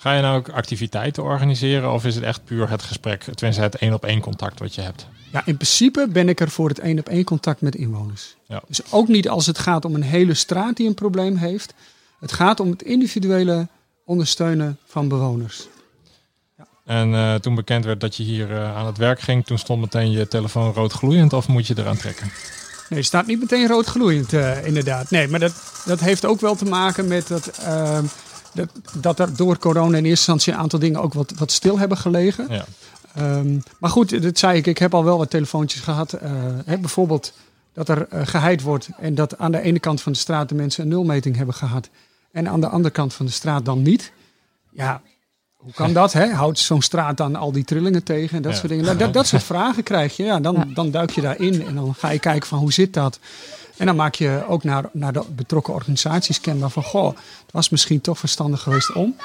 [SPEAKER 3] Ga je nou ook activiteiten organiseren of is het echt puur het gesprek, tenminste het één op één contact wat je hebt?
[SPEAKER 6] Ja, in principe ben ik er voor het één op één contact met inwoners.
[SPEAKER 3] Ja.
[SPEAKER 6] Dus ook niet als het gaat om een hele straat die een probleem heeft. Het gaat om het individuele ondersteunen van bewoners.
[SPEAKER 3] En eh, toen bekend werd dat je hier eh, aan het werk ging, toen stond meteen je telefoon rood gloeiend of moet je eraan trekken?
[SPEAKER 6] Nee, staat niet meteen rood gloeiend, eh, inderdaad. Nee, maar dat, dat heeft ook wel te maken met dat, ehm, dat, dat er door corona in eerste instantie een aantal dingen ook wat, wat stil hebben gelegen.
[SPEAKER 3] Ja.
[SPEAKER 6] Ehm, maar goed, dat zei ik. Ik heb al wel wat telefoontjes gehad. eh, hè, bijvoorbeeld dat er eh, geheid wordt en dat aan de ene kant van de straat de mensen een nulmeting hebben gehad. En aan de andere kant van de straat dan niet. Ja, hoe kan dat? Hè? Houdt zo'n straat dan al die trillingen tegen en dat
[SPEAKER 3] Ja.
[SPEAKER 6] soort dingen? Nou, dat, dat soort vragen krijg je. Ja, dan,
[SPEAKER 2] Ja.
[SPEAKER 6] dan duik je daarin en dan ga je kijken van hoe zit dat? En dan maak je ook naar, naar de betrokken organisaties kenbaar van... goh, het was misschien toch verstandig geweest om.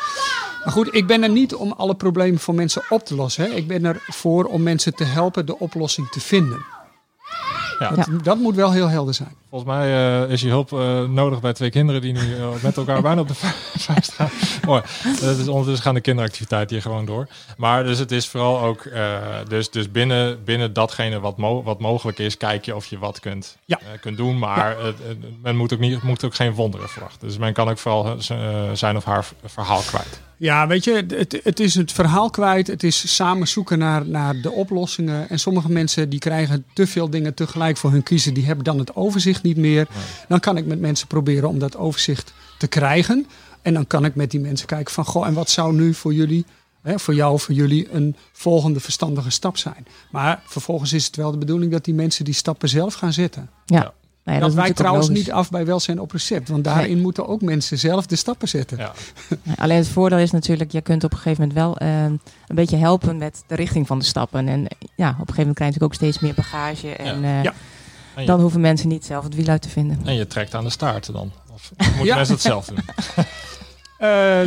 [SPEAKER 6] Maar goed, ik ben er niet om alle problemen voor mensen op te lossen. Hè. Ik ben er voor om mensen te helpen de oplossing te vinden.
[SPEAKER 3] Ja.
[SPEAKER 6] Dat, dat moet wel heel helder zijn.
[SPEAKER 3] Volgens mij eh, is je hulp eh, nodig bij twee kinderen die nu eh, met elkaar bijna op de vuist gaan. Mooi. Dat is ondertussen gaan de kinderactiviteiten hier gewoon door. Maar dus het is vooral ook, dus, dus binnen, binnen datgene wat, mo- wat mogelijk is, kijk je of je wat kunt,
[SPEAKER 6] Ja.
[SPEAKER 3] kunt doen. Maar men moet ook, niet, moet ook geen wonderen verwachten. Dus men kan ook vooral zijn of haar verhaal kwijt.
[SPEAKER 6] Ja, weet je, het, het is het verhaal kwijt. Het is samen zoeken naar, naar de oplossingen. En sommige mensen die krijgen te veel dingen tegelijk voor hun kiezen. Die hebben dan het overzicht niet meer. Dan kan ik met mensen proberen om dat overzicht te krijgen. En dan kan ik met die mensen kijken van... Goh, en wat zou nu voor jullie, hè, voor jou, voor jullie... een volgende verstandige stap zijn? Maar vervolgens is het wel de bedoeling dat die mensen die stappen zelf gaan zetten.
[SPEAKER 2] Ja. Nou
[SPEAKER 6] dat wij trouwens niet af bij welzijn op recept. Want daarin moeten ook mensen zelf de stappen zetten.
[SPEAKER 3] Ja.
[SPEAKER 2] Alleen het voordeel is natuurlijk, je kunt op een gegeven moment wel eh, een beetje helpen met de richting van de stappen. En eh, ja, op een gegeven moment krijg je natuurlijk ook steeds meer bagage. En eh,
[SPEAKER 6] Ja.
[SPEAKER 3] En je,
[SPEAKER 2] dan hoeven mensen niet zelf het wiel uit te vinden.
[SPEAKER 3] en je trekt aan de staart dan. Of moeten
[SPEAKER 6] Ja.
[SPEAKER 3] mensen het zelf doen?
[SPEAKER 6] Eh,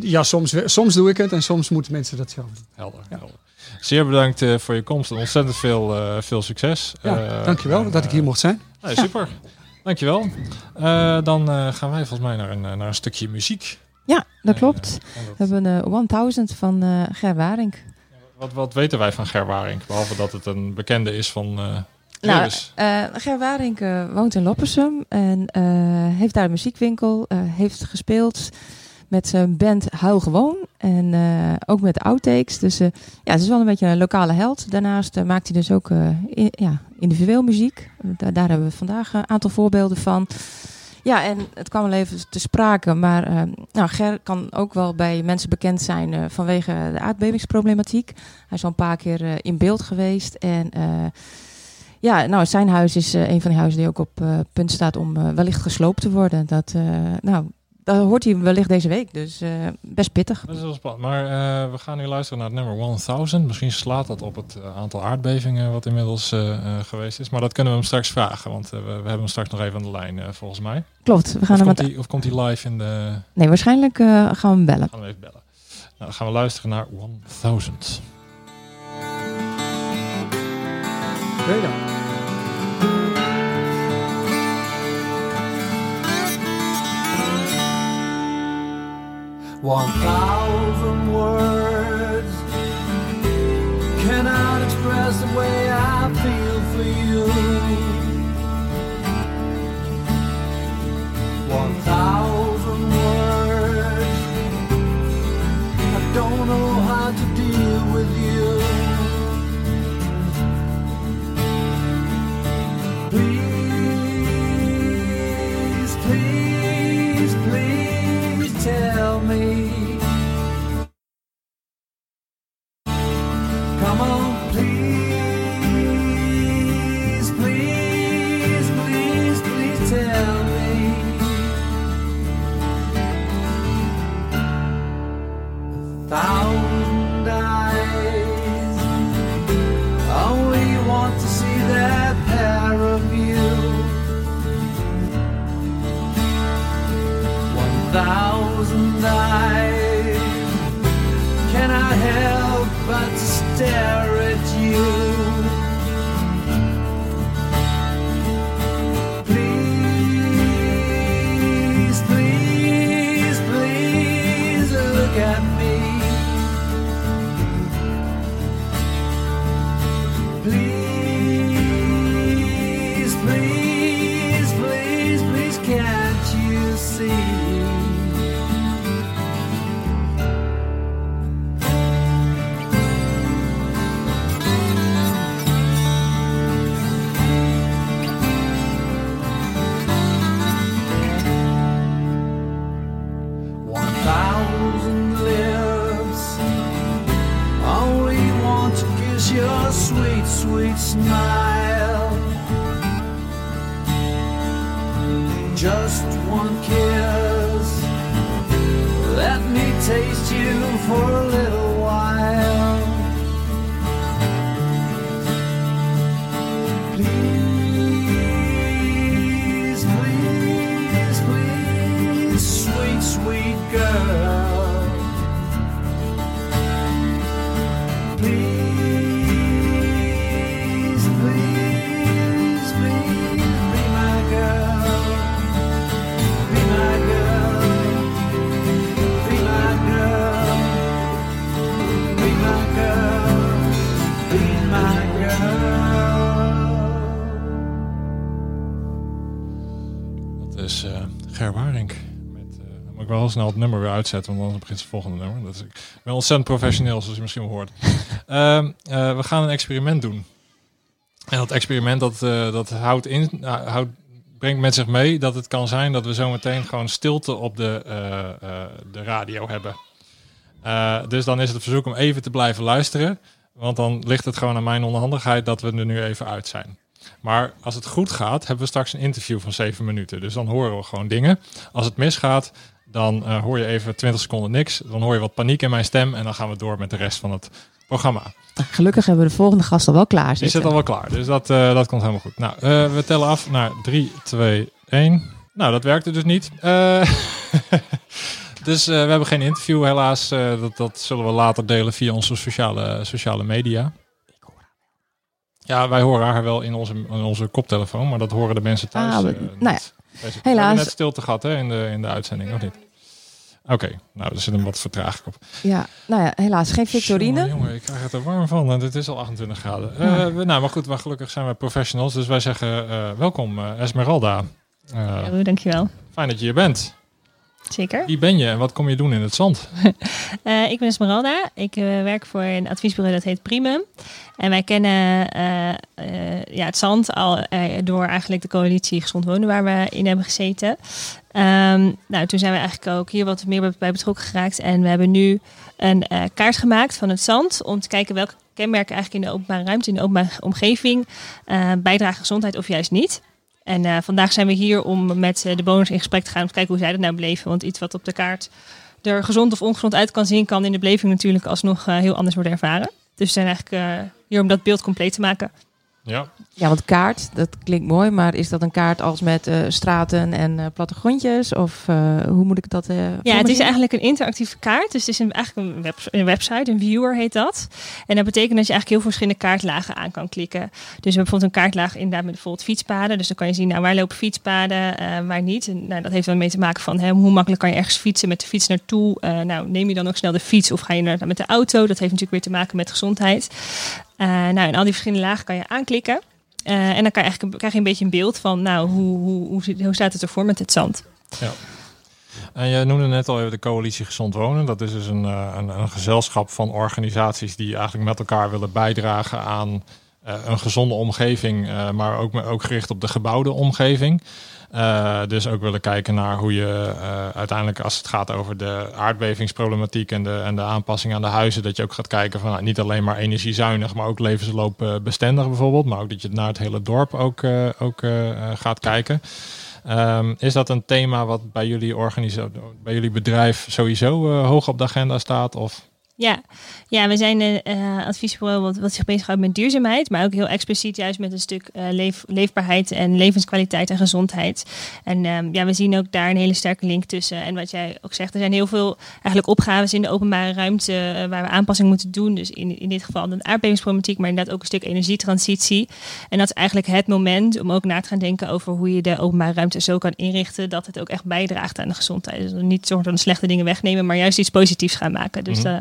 [SPEAKER 6] ja, soms, soms doe ik het en soms moeten mensen dat zelf doen.
[SPEAKER 3] Helder, helder. Zeer bedankt eh, voor je komst en ontzettend veel, eh, veel succes.
[SPEAKER 6] Ja, dankjewel
[SPEAKER 3] en,
[SPEAKER 6] dat ik hier mocht zijn.
[SPEAKER 3] Nee, super. Dankjewel. Eh dan eh, gaan wij volgens mij naar een, naar een stukje muziek.
[SPEAKER 2] Ja, dat klopt. We
[SPEAKER 3] dat-
[SPEAKER 2] hebben eh 1000 van eh Ger Waring.
[SPEAKER 3] wat, wat weten wij van Ger Waring? Behalve dat het een bekende is van eh
[SPEAKER 2] Nou, eh Ger Waring eh, woont in Loppersum en eh, heeft daar een muziekwinkel. heeft gespeeld met zijn band Huil Gewoon en ook met outtakes. Dus ja, het is wel een beetje een lokale held. Daarnaast maakt hij dus ook in- ja, individueel muziek. Daar, daar hebben we vandaag een aantal voorbeelden van. Ja, en het kwam wel even te sprake, maar nou, Ger kan ook wel bij mensen bekend zijn vanwege de aardbevingsproblematiek. Hij is al een paar keer in beeld geweest en... ja, nou, zijn huis is eh, een van die huizen die ook op eh, punt staat om eh, wellicht gesloopt te worden. Dat, nou, dat hoort hij wellicht deze week, dus best pittig.
[SPEAKER 3] Dat is wel spannend. Maar we gaan nu luisteren naar het nummer 1000. Misschien slaat dat op het aantal aardbevingen wat inmiddels geweest is. Maar dat kunnen we hem straks vragen. Want we, we hebben hem straks nog even aan de lijn volgens mij.
[SPEAKER 2] Klopt, we gaan
[SPEAKER 3] Of
[SPEAKER 2] hem
[SPEAKER 3] komt,
[SPEAKER 2] met...
[SPEAKER 3] hij, of komt hij live in de...
[SPEAKER 2] Nee, waarschijnlijk gaan we hem bellen.
[SPEAKER 3] Gaan we even bellen. Nou, dan gaan we luisteren naar 1000.
[SPEAKER 1] One thousand words cannot express the way I feel for you. One thousand
[SPEAKER 3] wel snel het nummer weer uitzetten, want anders begint het volgende nummer. Dat is wel ontzettend professioneel, zoals je misschien hoort. Ehm, eh, we gaan een experiment doen. En dat experiment dat, eh, dat houdt in, nou, houdt, brengt met zich mee dat het kan zijn dat we zometeen gewoon stilte op de, eh, de radio hebben. Dus dan is het verzoek om even te blijven luisteren. Want dan ligt het gewoon aan mijn onhandigheid dat we er nu even uit zijn. Maar als het goed gaat, hebben we straks een interview van 7 minuten. Dus dan horen we gewoon dingen. Als het misgaat, dan eh, hoor je even 20 seconden niks. Dan hoor je wat paniek in mijn stem. En dan gaan we door met de rest van het programma.
[SPEAKER 2] Gelukkig hebben we de volgende gast al wel klaar
[SPEAKER 3] Die
[SPEAKER 2] zitten.
[SPEAKER 3] zit al wel klaar. Dus dat, eh, dat komt helemaal goed. Nou, eh, we tellen af naar 3, 2, 1. Nou, dat werkte dus niet. Dus we hebben geen interview helaas. Dat, dat zullen we later delen via onze sociale, sociale media. Ja, wij horen haar wel in onze, in onze koptelefoon, maar dat horen de mensen thuis.
[SPEAKER 2] Ah, we- nou ja,
[SPEAKER 3] Deze- We
[SPEAKER 2] helaas.
[SPEAKER 3] hebben net stilte gehad hè, in, de, in de uitzending, of niet? Oké, nou, er zit een wat vertraging op.
[SPEAKER 2] Ja, nou ja, helaas geen Victorine.
[SPEAKER 3] Jongen, jongen, ik krijg het er warm van. En het is al 28 graden.
[SPEAKER 2] Ja.
[SPEAKER 3] Eh, we- nou, maar goed, maar gelukkig zijn we professionals. Dus wij zeggen eh, welkom eh, Esmeralda. Eh,
[SPEAKER 7] Hallo, dankjewel.
[SPEAKER 3] fijn dat je hier bent.
[SPEAKER 7] Zeker.
[SPEAKER 3] Wie ben je en wat kom je doen in het zand?
[SPEAKER 7] Eh, ik ben Esmeralda. Ik eh, werk voor een adviesbureau dat heet Primum. En wij kennen eh, ja, het zand al door eigenlijk de coalitie Gezond Wonen waar we in hebben gezeten. Ehm, nou, toen zijn we eigenlijk ook hier wat meer bij betrokken geraakt. En we hebben nu een kaart gemaakt van het zand om te kijken welke kenmerken eigenlijk in de openbare ruimte, in de openbare omgeving bijdragen aan gezondheid of juist niet. En eh, vandaag zijn we hier om met eh, de bewoners in gesprek te gaan om te kijken hoe zij dat nou beleven. Want iets wat op de kaart er gezond of ongezond uit kan zien, kan in de beleving natuurlijk alsnog eh, heel anders worden ervaren. Dus we zijn eigenlijk hier om dat beeld compleet te maken.
[SPEAKER 3] Ja,
[SPEAKER 2] Ja, want kaart, dat klinkt mooi, maar is dat een kaart als met eh, straten en eh, plattegrondjes? Of eh, hoe moet ik dat eh
[SPEAKER 7] Ja, het is eigenlijk een interactieve kaart. Dus het is een, eigenlijk een, web, een website, een viewer heet dat. En dat betekent dat je eigenlijk heel verschillende kaartlagen aan kan klikken. Dus we hebben bijvoorbeeld een kaartlaag inderdaad met bijvoorbeeld fietspaden. Dus dan kan je zien, nou, waar lopen fietspaden, eh, waar niet. En nou, dat heeft dan mee te maken van hè, hoe makkelijk kan je ergens fietsen met de fiets naartoe. Eh, nou, neem je dan ook snel de fiets of ga je inderdaad met de auto? Dat heeft natuurlijk weer te maken met gezondheid. Eh, nou, en al die verschillende lagen kan je aanklikken. Eh, en dan kan je eigenlijk, krijg je een beetje een beeld van, nou, hoe, hoe, hoe, hoe staat het ervoor met het zand?
[SPEAKER 3] En je noemde net al even de coalitie Gezond Wonen. Dat is dus een, eh, een, een gezelschap van organisaties die eigenlijk met elkaar willen bijdragen aan een gezonde omgeving, maar ook, ook gericht op de gebouwde omgeving. Eh, dus ook willen kijken naar hoe je eh, uiteindelijk, als het gaat over de aardbevingsproblematiek en de, en de aanpassing aan de huizen, dat je ook gaat kijken van nou, niet alleen maar energiezuinig, maar ook levensloopbestendig bijvoorbeeld. Maar ook dat je naar het hele dorp ook, eh, ook gaat kijken. Ehm, is dat een thema wat bij jullie, bij jullie bedrijf sowieso hoog op de agenda staat? Of?
[SPEAKER 7] Ja, ja we zijn een eh, adviesbureau wat, wat zich bezighoudt met duurzaamheid, maar ook heel expliciet juist met een stuk eh, leef, leefbaarheid en levenskwaliteit en gezondheid. En ehm, ja, we zien ook daar een hele sterke link tussen. En wat jij ook zegt, er zijn heel veel eigenlijk opgaves in de openbare ruimte eh, waar we aanpassingen moeten doen. Dus in, in dit geval de aardbevingsproblematiek, maar inderdaad ook een stuk energietransitie. En dat is eigenlijk het moment om ook na te gaan denken over hoe je de openbare ruimte zo kan inrichten dat het ook echt bijdraagt aan de gezondheid. Dus niet zorgen dat we slechte dingen wegnemen, maar juist iets positiefs gaan maken. Dus eh,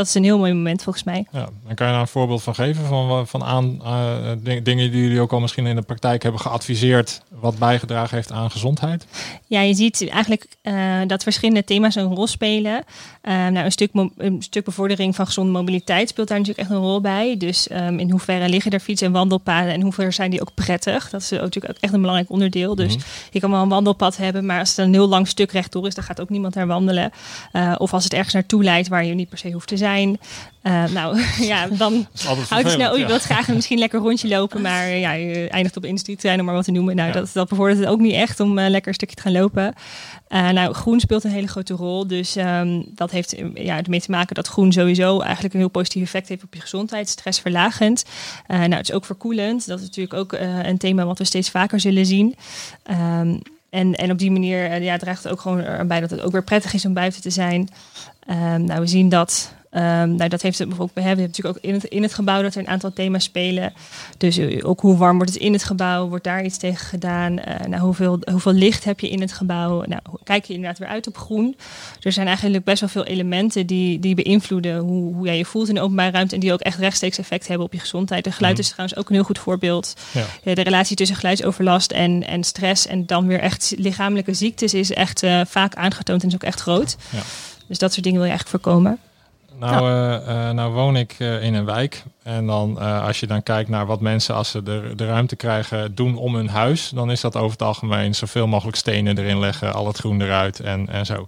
[SPEAKER 7] dat is een heel mooi moment volgens mij.
[SPEAKER 3] Ja, en kan je daar een voorbeeld van geven van, van aan, eh, ding- dingen die jullie ook al misschien in de praktijk hebben geadviseerd, wat bijgedragen heeft aan gezondheid?
[SPEAKER 7] Ja, je ziet eigenlijk eh, dat verschillende thema's een rol spelen. Eh, nou, een, stuk een stuk bevordering van gezonde mobiliteit speelt daar natuurlijk echt een rol bij. Dus ehm, in hoeverre liggen er fiets- en wandelpaden en hoeverre zijn die ook prettig? Dat is natuurlijk ook echt een belangrijk onderdeel. Dus
[SPEAKER 3] Mhm.
[SPEAKER 7] je kan wel een wandelpad hebben, maar als het een heel lang stuk rechtdoor is, dan gaat ook niemand daar wandelen. Of als het ergens naartoe leidt waar je niet per se hoeft te zijn. Zijn. Eh, nou ja, dan houdt snel. Oh, je
[SPEAKER 3] ja.
[SPEAKER 7] wilt graag misschien lekker rondje lopen, maar eh, ja, je eindigt op industrieterrein om maar wat te noemen. Nou,
[SPEAKER 3] Ja.
[SPEAKER 7] dat, dat bevordert het ook niet echt om eh, lekker een stukje te gaan lopen. Nou, groen speelt een hele grote rol. Dus ehm, dat heeft ja, ermee te maken dat groen sowieso eigenlijk een heel positief effect heeft op je gezondheid. Stressverlagend. Nou, het is ook verkoelend. Dat is natuurlijk ook een thema wat we steeds vaker zullen zien. Ehm, en, en op die manier ja, draagt het ook gewoon erbij dat het ook weer prettig is om buiten te zijn. Ehm, nou, we zien dat. Ehm, nou, dat heeft het bijvoorbeeld. We hebben natuurlijk ook in het, in het gebouw dat er een aantal thema's spelen. Dus eh, ook hoe warm wordt het in het gebouw? Wordt daar iets tegen gedaan? Eh, nou, hoeveel, hoeveel licht heb je in het gebouw? Nou, kijk je inderdaad weer uit op groen? Er zijn eigenlijk best wel veel elementen die, die beïnvloeden hoe, hoe jij je voelt in de openbare ruimte. En die ook echt rechtstreeks effect hebben op je gezondheid. De geluid
[SPEAKER 3] Mhm.
[SPEAKER 7] is trouwens ook een heel goed voorbeeld.
[SPEAKER 3] Ja.
[SPEAKER 7] Ja, de relatie tussen geluidsoverlast en, en stress en dan weer echt lichamelijke ziektes is echt eh, vaak aangetoond en is ook echt groot.
[SPEAKER 3] Ja.
[SPEAKER 7] Dus dat soort dingen wil je eigenlijk voorkomen.
[SPEAKER 3] Nou, eh, eh, nou woon ik eh, in een wijk. En dan als je dan kijkt naar wat mensen als ze de, de ruimte krijgen doen om hun huis, dan is dat over het algemeen zoveel mogelijk stenen erin leggen, al het groen eruit en, en zo.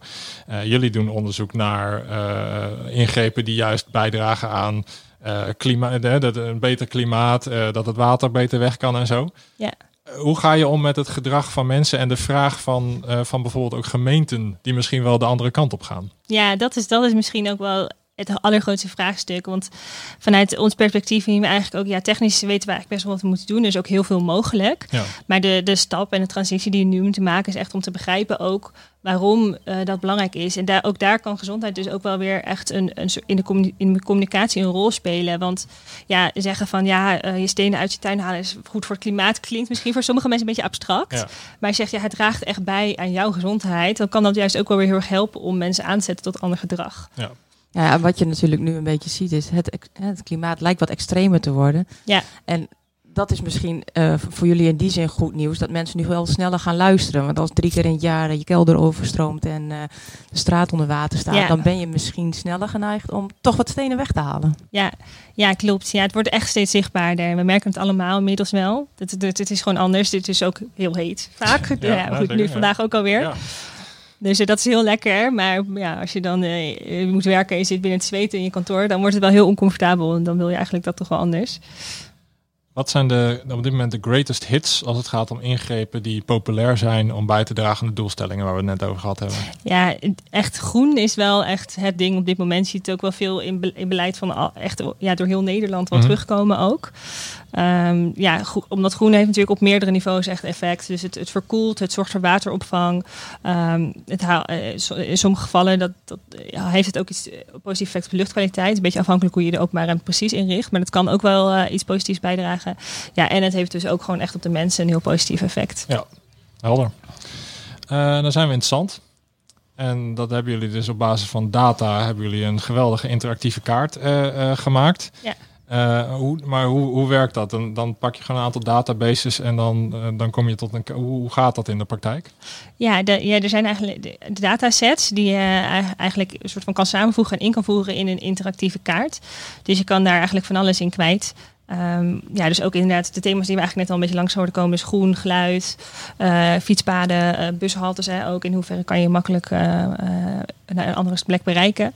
[SPEAKER 3] Jullie doen onderzoek naar ingrepen die juist bijdragen aan eh klimaat, dat een beter klimaat, dat het water beter weg kan en zo.
[SPEAKER 7] Ja.
[SPEAKER 3] Hoe ga je om met het gedrag van mensen en de vraag van, van bijvoorbeeld ook gemeenten die misschien wel de andere kant op gaan?
[SPEAKER 7] Ja, dat is, dat is misschien ook wel het allergrootste vraagstuk. Want vanuit ons perspectief zien we eigenlijk ook, ja, technisch weten we eigenlijk best wel wat we moeten doen. Er is ook heel veel mogelijk.
[SPEAKER 3] Ja.
[SPEAKER 7] Maar de, de stap en de transitie die we nu moeten maken is echt om te begrijpen ook waarom eh, dat belangrijk is. En daar, ook daar kan gezondheid dus ook wel weer echt een, een, in, de in de communicatie een rol spelen. Want ja, zeggen van ja, eh, je stenen uit je tuin halen is goed voor het klimaat klinkt misschien voor sommige mensen een beetje abstract.
[SPEAKER 3] Ja.
[SPEAKER 7] Maar je zegt ja, het draagt echt bij aan jouw gezondheid. Dan kan dat juist ook wel weer heel erg helpen om mensen aan te zetten tot ander gedrag.
[SPEAKER 2] Ja, en wat je natuurlijk nu een beetje ziet is, het, het klimaat lijkt wat extremer te worden.
[SPEAKER 7] Ja.
[SPEAKER 2] En dat is misschien eh, voor jullie in die zin goed nieuws, dat mensen nu wel sneller gaan luisteren. Want als drie keer in het jaar je kelder overstroomt en eh, de straat onder water staat,
[SPEAKER 7] Ja.
[SPEAKER 2] dan ben je misschien sneller geneigd om toch wat stenen weg te halen.
[SPEAKER 7] Ja, ja, klopt. Ja, het wordt echt steeds zichtbaarder. We merken het allemaal inmiddels wel. Het, het, het is gewoon anders. Dit is ook heel heet. Vaak. Ja,
[SPEAKER 3] Ja,
[SPEAKER 7] goed, nu
[SPEAKER 3] ja.
[SPEAKER 7] vandaag ook alweer. Dus eh, dat is heel lekker. Maar ja, als je dan eh, eh, moet werken en je zit binnen het zweten in je kantoor, dan wordt het wel heel oncomfortabel. En dan wil je eigenlijk dat toch wel anders.
[SPEAKER 3] Wat zijn de, op dit moment de greatest hits als het gaat om ingrepen die populair zijn om bij te dragen aan de doelstellingen waar we het net over gehad hebben?
[SPEAKER 7] Ja, echt groen is wel echt het ding op dit moment. Je ziet het ook wel veel in, be- in beleid van al, echt ja, door heel Nederland wel
[SPEAKER 3] Mhm.
[SPEAKER 7] terugkomen ook. Ehm, ja, omdat groen heeft natuurlijk op meerdere niveaus echt effect. Dus het, het verkoelt, het zorgt voor wateropvang. Ehm, het haal- eh, in sommige gevallen dat, dat, ja, heeft het ook iets eh, positief effect op de luchtkwaliteit. Een beetje afhankelijk hoe je de openbare ruimte precies inricht. Maar dat kan ook wel eh, iets positiefs bijdragen. Ja, en het heeft dus ook gewoon echt op de mensen een heel positief effect.
[SPEAKER 3] Helder. Eh, dan zijn we in het zand. En dat hebben jullie dus op basis van data hebben jullie een geweldige interactieve kaart eh, eh, gemaakt.
[SPEAKER 7] Ja.
[SPEAKER 3] Eh, maar hoe, hoe werkt dat? Dan, dan pak je gewoon een aantal databases en dan, eh, dan kom je tot een. Hoe, gaat dat in de praktijk?
[SPEAKER 7] Ja, ja, er zijn eigenlijk de, de datasets die je eh, eigenlijk een soort van kan samenvoegen en in kan voeren in een interactieve kaart. Dus je kan daar eigenlijk van alles in kwijt. Ehm, ja, dus ook inderdaad de thema's die we eigenlijk net al een beetje langs hoorden komen. Dus groen, geluid, eh, fietspaden, eh, bushaltes. Hè, ook in hoeverre kan je makkelijk eh, eh, naar een andere plek bereiken.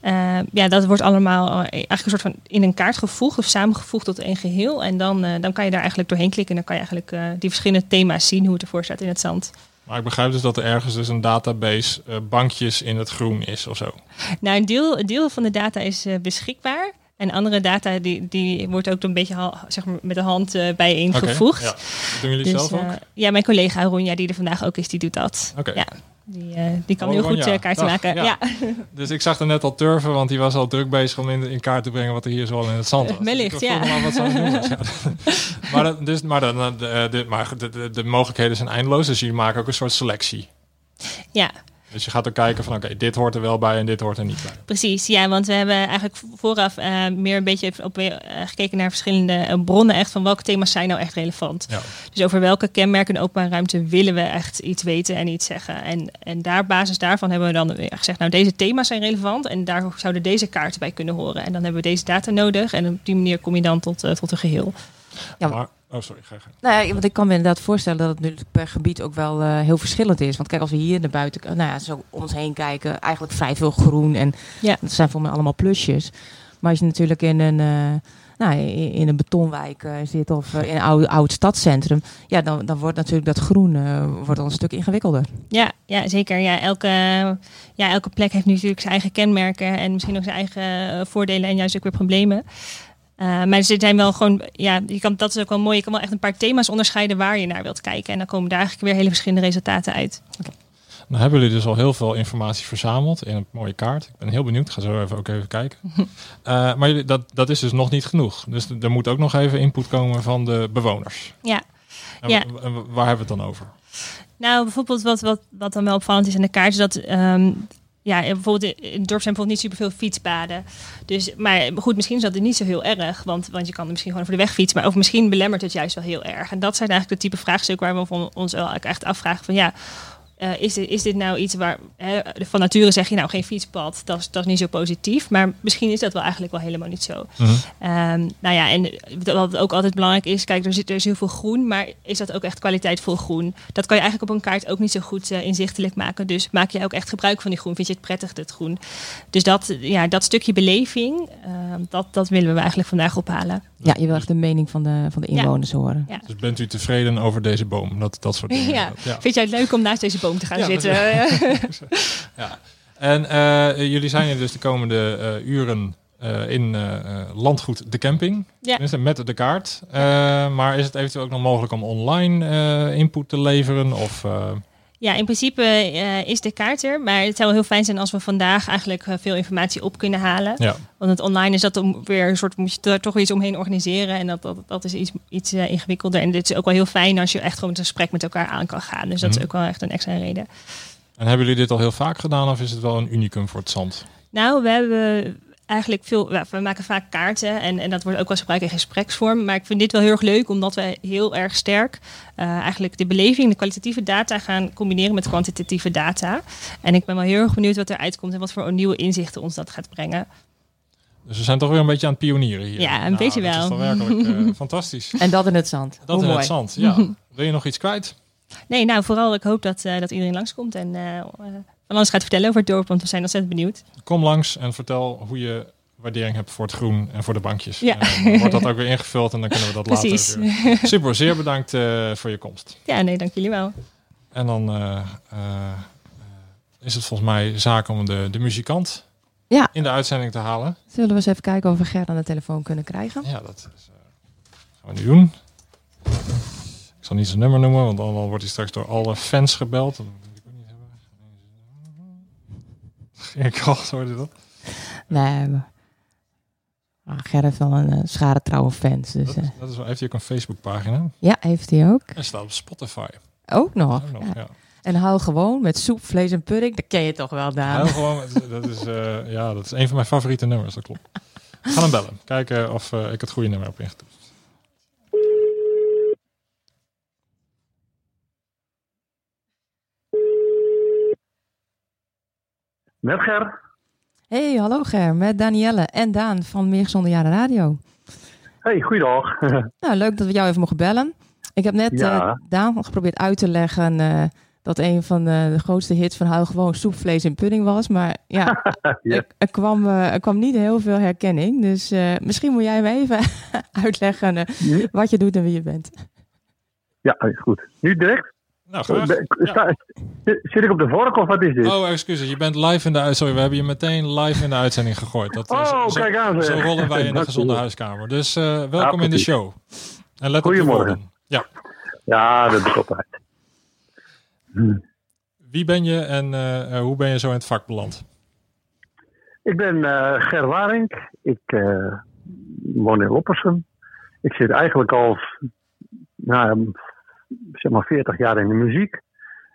[SPEAKER 7] Eh, ja, dat wordt allemaal eigenlijk een soort van in een kaart gevoegd of samengevoegd tot één geheel. En dan, dan kan je daar eigenlijk doorheen klikken en dan kan je eigenlijk die verschillende thema's zien hoe het ervoor staat in het zand.
[SPEAKER 3] Maar ik begrijp dus dat er ergens dus een database bankjes in het groen is of zo.
[SPEAKER 7] Nou, een deel, een deel van de data is beschikbaar. En andere data die, die wordt ook een beetje zeg maar, met de hand
[SPEAKER 3] Oké,
[SPEAKER 7] bijeengevoegd.
[SPEAKER 3] ja. Dat doen jullie
[SPEAKER 7] Dus,
[SPEAKER 3] zelf ook?
[SPEAKER 7] eh, ja, mijn collega Ronja, die er vandaag ook is, die doet dat.
[SPEAKER 3] Oké.
[SPEAKER 7] Ja, die, eh, die kan
[SPEAKER 3] Oh,
[SPEAKER 7] heel goed eh, kaarten
[SPEAKER 3] Dag.
[SPEAKER 7] maken.
[SPEAKER 3] Ja.
[SPEAKER 7] Ja.
[SPEAKER 3] Dus ik zag er net al turven, want die was al druk bezig om in, in kaart te brengen wat er hier zo al in het zand was.
[SPEAKER 7] Wellicht, ja.
[SPEAKER 3] me wat doen was. Ja. maar dat, dus, maar, dan, de, de, maar de, de, de mogelijkheden zijn eindeloos, dus jullie maken ook een soort selectie.
[SPEAKER 7] ja,
[SPEAKER 3] Dus je gaat ook kijken van oké, dit hoort er wel bij en dit hoort er niet bij.
[SPEAKER 7] precies. Ja, want we hebben eigenlijk vooraf eh, meer een beetje op, eh, gekeken naar verschillende eh, bronnen. Echt van welke thema's zijn nou echt relevant.
[SPEAKER 3] Ja.
[SPEAKER 7] Dus over welke kenmerken in openbare ruimte willen we echt iets weten en iets zeggen. En, en daar, basis daarvan hebben we dan weer gezegd, nou deze thema's zijn relevant en daar zouden deze kaarten bij kunnen horen. En dan hebben we deze data nodig en op die manier kom je dan tot, tot een geheel.
[SPEAKER 2] Ja,
[SPEAKER 3] Maar Oh, sorry. Ga, ga.
[SPEAKER 2] Nou ja, want ik kan me inderdaad voorstellen dat het natuurlijk per gebied ook wel eh, heel verschillend is. Want kijk, als we hier naar buiten, nou ja, zo om ons heen kijken, eigenlijk vrij veel groen. En
[SPEAKER 7] Ja.
[SPEAKER 2] dat zijn voor mij allemaal plusjes. Maar als je natuurlijk in een, eh, nou, in, in een betonwijk eh, zit of eh, in een oud, oud stadscentrum, ja, dan, dan wordt natuurlijk dat groen eh, wordt al een stuk ingewikkelder.
[SPEAKER 7] Ja, ja zeker. Ja, elke, ja, elke plek heeft nu natuurlijk zijn eigen kenmerken en misschien ook zijn eigen eh, voordelen en juist ook weer problemen. Eh, maar er zijn wel gewoon, ja, je kan, dat is ook wel mooi. Je kan wel echt een paar thema's onderscheiden waar je naar wilt kijken. En dan komen daar eigenlijk weer hele verschillende resultaten uit.
[SPEAKER 3] Nou hebben jullie dus al heel veel informatie verzameld in een mooie kaart. Ik ben heel benieuwd. Ik ga zo even, ook even kijken. Eh, maar jullie, dat, dat is dus nog niet genoeg. Dus er moet ook nog even input komen van de bewoners.
[SPEAKER 7] Ja.
[SPEAKER 3] En
[SPEAKER 7] Ja.
[SPEAKER 3] waar hebben we het dan over?
[SPEAKER 7] Nou, bijvoorbeeld wat, wat, wat dan wel opvallend is aan de kaart, is dat ehm, ja, bijvoorbeeld in het dorp zijn bijvoorbeeld niet superveel fietspaden. Dus, maar goed, misschien is dat niet zo heel erg, want, want je kan er misschien gewoon over de weg fietsen, maar of misschien belemmert het juist wel heel erg. En dat zijn eigenlijk de type vraagstukken waar we ons wel echt afvragen van ja, eh, is, dit, is dit nou iets waar hè, van nature zeg je nou geen fietspad, dat is, dat is niet zo positief, maar misschien is dat wel eigenlijk wel helemaal niet zo.
[SPEAKER 3] Mhm.
[SPEAKER 7] Ehm, nou ja, en wat ook altijd belangrijk is, kijk, er zit er is heel veel groen, maar is dat ook echt kwaliteitvol groen? Dat kan je eigenlijk op een kaart ook niet zo goed eh, inzichtelijk maken. Dus maak je ook echt gebruik van die groen? Vind je het prettig, het groen? Dus dat, ja, dat stukje beleving, ehm, dat, dat willen we eigenlijk vandaag ophalen.
[SPEAKER 2] Ja, je wil echt de mening van de, van de
[SPEAKER 7] Ja.
[SPEAKER 2] inwoners horen.
[SPEAKER 7] Ja.
[SPEAKER 3] Dus bent u tevreden over deze boom? Dat, dat soort dingen.
[SPEAKER 7] Ja.
[SPEAKER 3] ja.
[SPEAKER 7] Vind jij het leuk om naast deze boom te gaan
[SPEAKER 3] Ja,
[SPEAKER 7] zitten?
[SPEAKER 3] Ja. En eh, jullie zijn hier dus de komende eh, uren eh, in landgoed De Camping.
[SPEAKER 7] Ja.
[SPEAKER 3] Met de kaart. Maar is het eventueel ook nog mogelijk om online input te leveren? Of,
[SPEAKER 7] Ja, in principe eh, is de kaart er. Maar het zou wel heel fijn zijn als we vandaag eigenlijk eh, veel informatie op kunnen halen.
[SPEAKER 3] ja.
[SPEAKER 7] Want het online is dat om weer een soort, moet je er toch weer iets omheen organiseren. En dat, dat, dat is iets, iets eh, ingewikkelder. En dit is ook wel heel fijn als je echt gewoon het gesprek met elkaar aan kan gaan. Dus dat
[SPEAKER 3] Mhm.
[SPEAKER 7] is ook wel echt een extra reden.
[SPEAKER 3] En hebben jullie dit al heel vaak gedaan of is het wel een unicum voor het zand?
[SPEAKER 7] Nou, we hebben eigenlijk veel. we maken vaak kaarten en, en dat wordt ook wel eens gebruikt in gespreksvorm. Maar ik vind dit wel heel erg leuk, omdat we heel erg sterk eh, eigenlijk de beleving, de kwalitatieve data gaan combineren met kwantitatieve data. En ik ben wel heel erg benieuwd wat eruit komt en wat voor nieuwe inzichten ons dat gaat brengen.
[SPEAKER 3] Dus we zijn toch weer een beetje aan het pionieren hier.
[SPEAKER 7] Ja, een
[SPEAKER 3] Nou,
[SPEAKER 7] beetje
[SPEAKER 3] dat
[SPEAKER 7] wel.
[SPEAKER 3] is toch werkelijk eh, fantastisch.
[SPEAKER 2] En dat in het zand.
[SPEAKER 3] Dat
[SPEAKER 2] Hoe
[SPEAKER 3] in
[SPEAKER 2] mooi.
[SPEAKER 3] het zand, ja. Wil je nog iets kwijt?
[SPEAKER 7] Nee, nou vooral ik hoop dat, eh, dat iedereen langskomt en van alles gaat vertellen over het dorp, want we zijn ontzettend benieuwd.
[SPEAKER 3] Kom langs en vertel hoe je waardering hebt voor het groen en voor de bankjes.
[SPEAKER 7] Ja.
[SPEAKER 3] En wordt dat ook weer ingevuld en dan kunnen we dat
[SPEAKER 7] Precies.
[SPEAKER 3] later weer. Super, zeer bedankt eh, voor je komst.
[SPEAKER 7] Ja, nee, dank jullie wel.
[SPEAKER 3] En dan eh, eh, is het volgens mij zaak om de, de muzikant
[SPEAKER 2] Ja.
[SPEAKER 3] in de uitzending te halen.
[SPEAKER 2] Zullen we eens even kijken of we Ger aan de telefoon kunnen krijgen?
[SPEAKER 3] Ja, dat is, eh, gaan we nu doen. Ik zal niet zijn nummer noemen, want dan wordt hij straks door alle fans gebeld. Ik al, hoorde je dat?
[SPEAKER 2] Nee, maar... Ah, Ger heeft wel een eh, schare trouwe fans. Dus,
[SPEAKER 3] Dat,
[SPEAKER 2] eh,
[SPEAKER 3] is, dat is wel, heeft hij ook een Facebookpagina?
[SPEAKER 2] ja, heeft hij ook.
[SPEAKER 3] En staat op Spotify.
[SPEAKER 2] Ook nog.
[SPEAKER 3] Ook nog,
[SPEAKER 2] ja.
[SPEAKER 3] ja.
[SPEAKER 2] En hou gewoon met soep, vlees en pudding. Dat ken je toch wel, Daan?
[SPEAKER 3] Heel gewoon, dat is, eh, ja, dat is een van mijn favoriete nummers, dat klopt. Gaan hem bellen. Kijken of eh, ik het goede nummer heb ingetoetst.
[SPEAKER 8] Met Ger.
[SPEAKER 2] Hey, hallo Ger, met Danielle en Daan van Meer Gezonde Jaren Radio.
[SPEAKER 8] Hey, goeiedag.
[SPEAKER 2] Nou, leuk dat we jou even mogen bellen. Ik heb net
[SPEAKER 8] Ja.
[SPEAKER 2] eh, Daan geprobeerd uit te leggen eh, dat een van de, de grootste hits van Hou gewoon soep, vlees en pudding was. Maar ja, er, er kwam, eh, er kwam niet heel veel herkenning. Dus eh, misschien moet jij me even uitleggen eh, wat je doet en wie je bent.
[SPEAKER 8] Ja, goed. Nu direct?
[SPEAKER 3] Nou, graag. Ja.
[SPEAKER 8] sta- Zit ik op de vork of wat is dit?
[SPEAKER 3] Oh, excuses. Je bent live in de uit- Sorry, we hebben je meteen live in de uitzending gegooid. Dat is,
[SPEAKER 8] Oh,
[SPEAKER 3] zo,
[SPEAKER 8] kijk aan,
[SPEAKER 3] zo rollen wij in de gezonde huiskamer. Dus eh, welkom in de show. En let
[SPEAKER 8] Goedemorgen.
[SPEAKER 3] Ja.
[SPEAKER 8] Ja, dat is altijd.
[SPEAKER 3] Wie ben je en eh, eh, hoe ben je zo in het vak beland?
[SPEAKER 8] Ik ben eh Ger Waring. Ik eh, woon in Loppersum. Ik zit eigenlijk al nou, zeg maar 40 jaar in de muziek.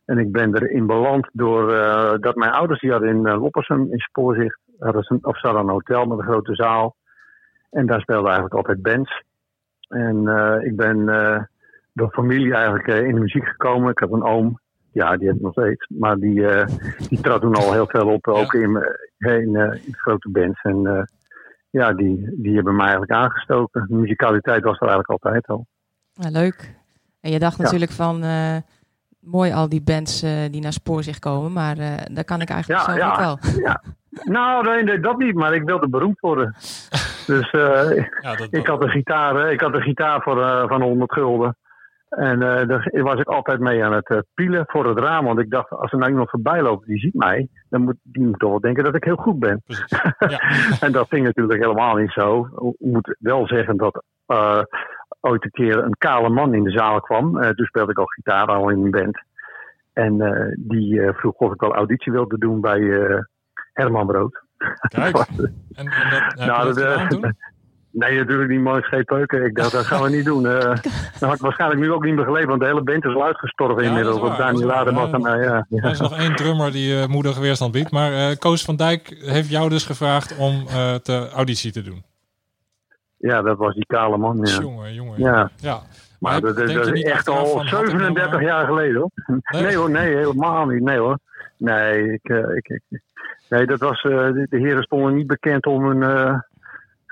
[SPEAKER 8] En ik ben erin beland door eh, dat mijn ouders die hadden in eh, Loppersum in Spoorzicht. Hadden ze een, of ze hadden een hotel met een grote zaal. En daar speelden eigenlijk altijd bands. En eh, ik ben door familie eigenlijk in de muziek gekomen. Ik heb een oom. Ja, die heb ik nog steeds. Maar die, die trad toen al heel veel op. Ook in, in, in grote bands. En ja, die, die hebben mij eigenlijk aangestoken. De muzikaliteit was er eigenlijk altijd al.
[SPEAKER 2] Ja, leuk. En je dacht
[SPEAKER 8] Ja.
[SPEAKER 2] natuurlijk van, eh, mooi al die bands eh, die naar Spoorzicht komen, maar eh daar kan ik eigenlijk
[SPEAKER 8] Ja,
[SPEAKER 2] zelf
[SPEAKER 8] ja.
[SPEAKER 2] ook wel.
[SPEAKER 8] Ja. Nou, nee, nee, dat niet, maar ik wilde beroemd worden. Dus eh,
[SPEAKER 3] Ja, dat,
[SPEAKER 8] ik had een gitaar, hè. ik had een gitaar voor, eh, van 100 gulden. En eh, daar was ik altijd mee aan het eh, pielen voor het raam. Want ik dacht, als er nou iemand voorbij loopt die ziet mij, dan moet die moet toch wel denken dat ik heel goed ben.
[SPEAKER 3] precies. Ja.
[SPEAKER 8] En dat ging natuurlijk helemaal niet zo. Ik moet wel zeggen dat eh, ooit een keer een kale man in de zaal kwam. Eh, toen speelde ik al gitaar al in een band. En eh, die eh, vroeg of ik wel auditie wilde doen bij eh, Herman Brood.
[SPEAKER 3] Kijk. En, en dat,
[SPEAKER 8] Nou,
[SPEAKER 3] dat
[SPEAKER 8] eh? Nee, natuurlijk niet mooi scheepeuken. Ik dacht, dat gaan we niet doen. Eh dat had ik waarschijnlijk nu ook niet meer geleefd, want de hele band is al uitgestorven
[SPEAKER 3] Ja,
[SPEAKER 8] inmiddels.
[SPEAKER 3] dat is
[SPEAKER 8] Op Daniel
[SPEAKER 3] is waar.
[SPEAKER 8] Lademas en
[SPEAKER 3] Ja,
[SPEAKER 8] ja.
[SPEAKER 3] Er is nog één drummer die eh, moedig weerstand biedt. Maar eh, Koos van Dijk heeft jou dus gevraagd om eh te auditie te doen.
[SPEAKER 8] Ja, dat was die kale man. Ja.
[SPEAKER 3] Jongen, jongen.
[SPEAKER 8] Ja.
[SPEAKER 3] ja.
[SPEAKER 8] Maar dat, is echt al
[SPEAKER 3] van, had ik nou
[SPEAKER 8] 37
[SPEAKER 3] maar-
[SPEAKER 8] jaar geleden hoor.
[SPEAKER 3] Nee?
[SPEAKER 8] Nee, hoor, nee, helemaal niet. Nee hoor. Nee, ik, eh, ik, ik- nee dat was, eh, de, de heren stonden niet bekend om hun eh,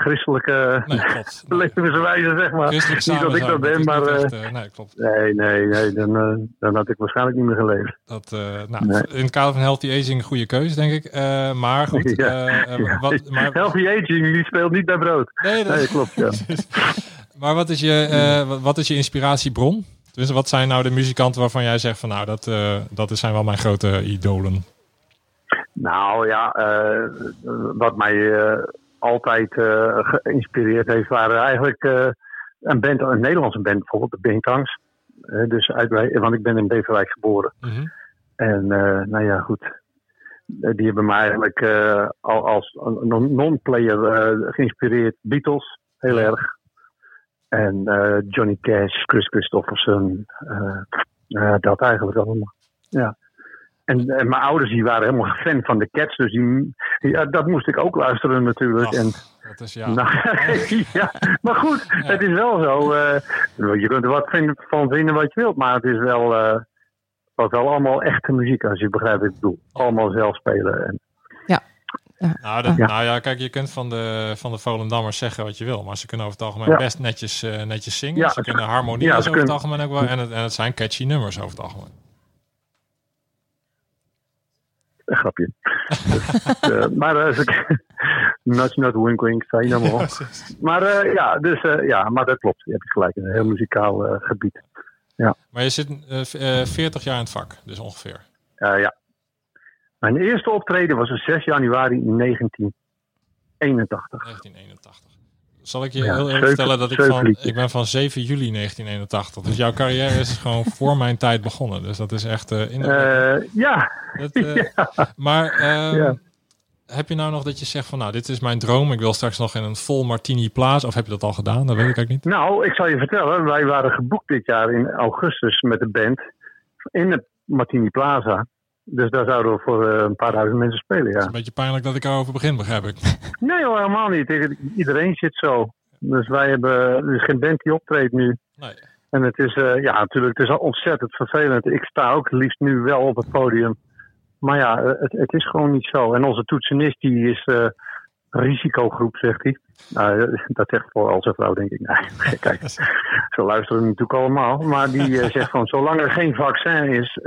[SPEAKER 8] christelijke
[SPEAKER 3] Nee,
[SPEAKER 8] levenswijze, zeg maar. Niet dat ik dat ben, maar... eh,
[SPEAKER 3] echt, eh, nee, klopt.
[SPEAKER 8] nee, nee, nee, dan, eh, dan had ik waarschijnlijk niet meer geleefd.
[SPEAKER 3] Dat, nou,
[SPEAKER 8] Nee.
[SPEAKER 3] In het kader van healthy aging een goede keuze, denk ik. Maar goed.
[SPEAKER 8] Ja.
[SPEAKER 3] wat, maar,
[SPEAKER 8] Healthy aging, die speelt niet bij brood.
[SPEAKER 3] nee, dat-
[SPEAKER 8] Nee, klopt, ja.
[SPEAKER 3] maar wat is, je, wat- is je inspiratiebron? Dus wat zijn nou de muzikanten waarvan jij zegt van nou, dat, dat zijn wel mijn grote idolen?
[SPEAKER 8] Nou ja, wat mij altijd eh, geïnspireerd heeft, waren eigenlijk eh, een band, een Nederlandse band bijvoorbeeld, de Bintangs. Eh, dus uit, want ik ben in Beverwijk geboren.
[SPEAKER 3] Mhm.
[SPEAKER 8] En nou ja, goed. Die hebben mij eigenlijk al als non-player geïnspireerd. Beatles, heel erg. En Johnny Cash, Chris Christofferson. dat eigenlijk allemaal. Ja. En, en mijn ouders die waren helemaal fan van de Cats. Dus die, ja, dat moest ik ook luisteren natuurlijk.
[SPEAKER 3] Ach,
[SPEAKER 8] en,
[SPEAKER 3] dat is ja.
[SPEAKER 8] nou, ja, maar goed, het is wel zo. eh, je kunt er wat vin- van vinden wat je wilt, maar het is wel, eh, was wel allemaal echte muziek, als je begrijpt wat ik bedoel. Allemaal zelf spelen. En,
[SPEAKER 3] Nou, dat-
[SPEAKER 8] Ja.
[SPEAKER 3] nou ja, kijk, je kunt van de, van de Volendammers zeggen wat je wil, maar ze kunnen over het algemeen
[SPEAKER 8] Ja.
[SPEAKER 3] best netjes, eh, netjes zingen.
[SPEAKER 8] Ja,
[SPEAKER 3] ze
[SPEAKER 8] ze-
[SPEAKER 3] kunnen harmonie
[SPEAKER 8] ja,
[SPEAKER 3] is
[SPEAKER 8] ze
[SPEAKER 3] over het algemeen ook wel. En het, en het zijn catchy nummers over het algemeen.
[SPEAKER 8] Een grapje. Eh, maar uh, not, not wink wink, zei je nou maar. Maar eh, ja, dus, eh, ja, maar dat klopt. Je hebt gelijk, een heel muzikaal gebied.
[SPEAKER 3] Maar je zit eh, v- eh, 40 jaar in het vak, dus ongeveer.
[SPEAKER 8] Ja. Mijn eerste optreden was op 6 januari 1981.
[SPEAKER 3] 1981. Zal ik je
[SPEAKER 8] Ja,
[SPEAKER 3] heel eerlijk vertellen dat ik van, ik ben van 7 juli 1981. Dus jouw carrière is gewoon voor mijn tijd begonnen. Dus dat is echt eh in
[SPEAKER 8] Eh, ja,
[SPEAKER 3] dat, eh, Maar ehm,
[SPEAKER 8] Ja.
[SPEAKER 3] heb je nou nog dat je zegt van nou, dit is mijn droom. Ik wil straks nog in een vol Martini Plaza. Of heb je dat al gedaan? Dat weet ik eigenlijk niet.
[SPEAKER 8] Nou, ik zal je vertellen, wij waren geboekt dit jaar in augustus met de band in de Martini Plaza. Dus daar zouden we voor eh, een paar duizend mensen spelen,
[SPEAKER 3] Het is
[SPEAKER 8] ja.
[SPEAKER 3] een beetje pijnlijk dat ik erover begin, begrijp ik.
[SPEAKER 8] Nee hoor, helemaal niet. Iedereen zit zo. Dus wij hebben, er is geen band die optreedt nu.
[SPEAKER 3] Nee.
[SPEAKER 8] En het is, eh, ja natuurlijk, het is ontzettend vervelend. Ik sta ook liefst nu wel op het podium. Maar ja, eh, het, het is gewoon niet zo. En onze toetsenist, die is risicogroep, zegt hij. Nou, dat zegt vooral zijn vrouw, denk ik. Nee, kijk, ze luisteren natuurlijk allemaal. Maar die zegt van, zolang er geen vaccin is,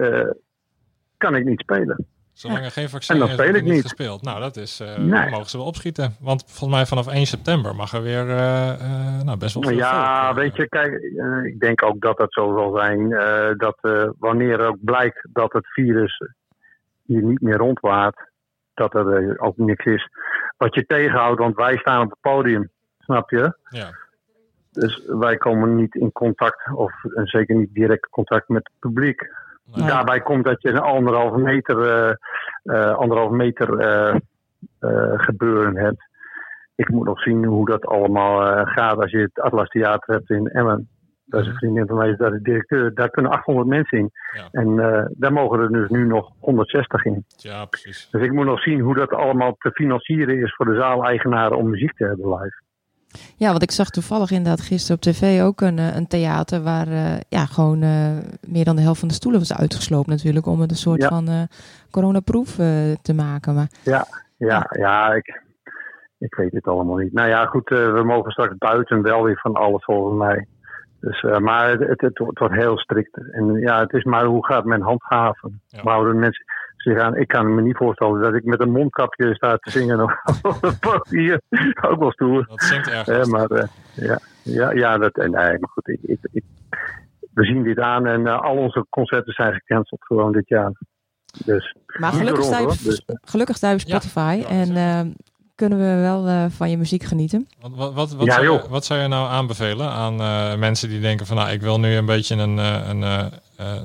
[SPEAKER 8] kan ik niet spelen.
[SPEAKER 3] Zolang er geen vaccin
[SPEAKER 8] En dan
[SPEAKER 3] is,
[SPEAKER 8] speel ik
[SPEAKER 3] niet gespeeld. Nou, dat is,
[SPEAKER 8] Nee.
[SPEAKER 3] dan mogen ze wel opschieten. Want volgens mij vanaf 1 september mag er weer eh, eh, nou, best wel veel
[SPEAKER 8] Ja,
[SPEAKER 3] volk,
[SPEAKER 8] weet je, kijk, ik denk ook dat dat zo zal zijn. dat wanneer ook blijkt dat het virus hier niet meer rondwaart, dat er ook niks is wat je tegenhoudt. Want wij staan op het podium, snap je?
[SPEAKER 3] Ja.
[SPEAKER 8] Dus wij komen niet in contact, of zeker niet direct contact met het publiek.
[SPEAKER 3] Nee.
[SPEAKER 8] Daarbij komt dat je een anderhalve meter, eh, eh, anderhalve meter eh, gebeuren hebt. Ik moet nog zien hoe dat allemaal gaat als je het Atlas Theater hebt in Emmen. Dat is een vriendin van mij, dat is directeur. Daar kunnen 800 mensen in.
[SPEAKER 3] Ja.
[SPEAKER 8] En daar mogen er dus nu nog 160 in.
[SPEAKER 3] ja, precies.
[SPEAKER 8] Dus ik moet nog zien hoe dat allemaal te financieren is voor de zaaleigenaren om muziek te hebben live.
[SPEAKER 2] Ja, want ik zag toevallig inderdaad gisteren op tv ook een, eh, een theater waar eh, ja, gewoon eh, meer dan de helft van de stoelen was uitgesloopt natuurlijk om het een soort
[SPEAKER 8] Ja.
[SPEAKER 2] van eh coronaproof eh, te maken. Maar
[SPEAKER 8] Ja, ja, ik, ik weet het allemaal niet. Nou ja, goed, we mogen straks buiten wel weer van alles volgens mij. Dus, eh, maar het, het, het wordt het wordt heel strikt. En ja, het is maar hoe gaat men handhaven?
[SPEAKER 3] Ja.
[SPEAKER 8] Houden mensen zich aan? Ik kan me niet voorstellen dat ik met een mondkapje sta te zingen op op het podium. Ook wel stoer.
[SPEAKER 3] Dat zingt erg.
[SPEAKER 8] Eh, maar eh, ja, ja, ja, dat, en nee, maar goed, ik, ik, ik- we zien dit aan en eh, al onze concerten zijn gecanceld gewoon dit jaar. Dus
[SPEAKER 2] Maar gelukkig
[SPEAKER 8] hoor. Dus, eh,
[SPEAKER 2] gelukkig sta je op
[SPEAKER 3] Ja,
[SPEAKER 2] Spotify.
[SPEAKER 3] ja,
[SPEAKER 2] en eh, kunnen we wel eh, van je muziek genieten.
[SPEAKER 3] Wat, wat, wat, wat,
[SPEAKER 8] Ja,
[SPEAKER 3] zou je,
[SPEAKER 8] joh.
[SPEAKER 3] wat zou je nou aanbevelen aan eh, mensen die denken van nou, ik wil nu een beetje een, eh, een eh, eh,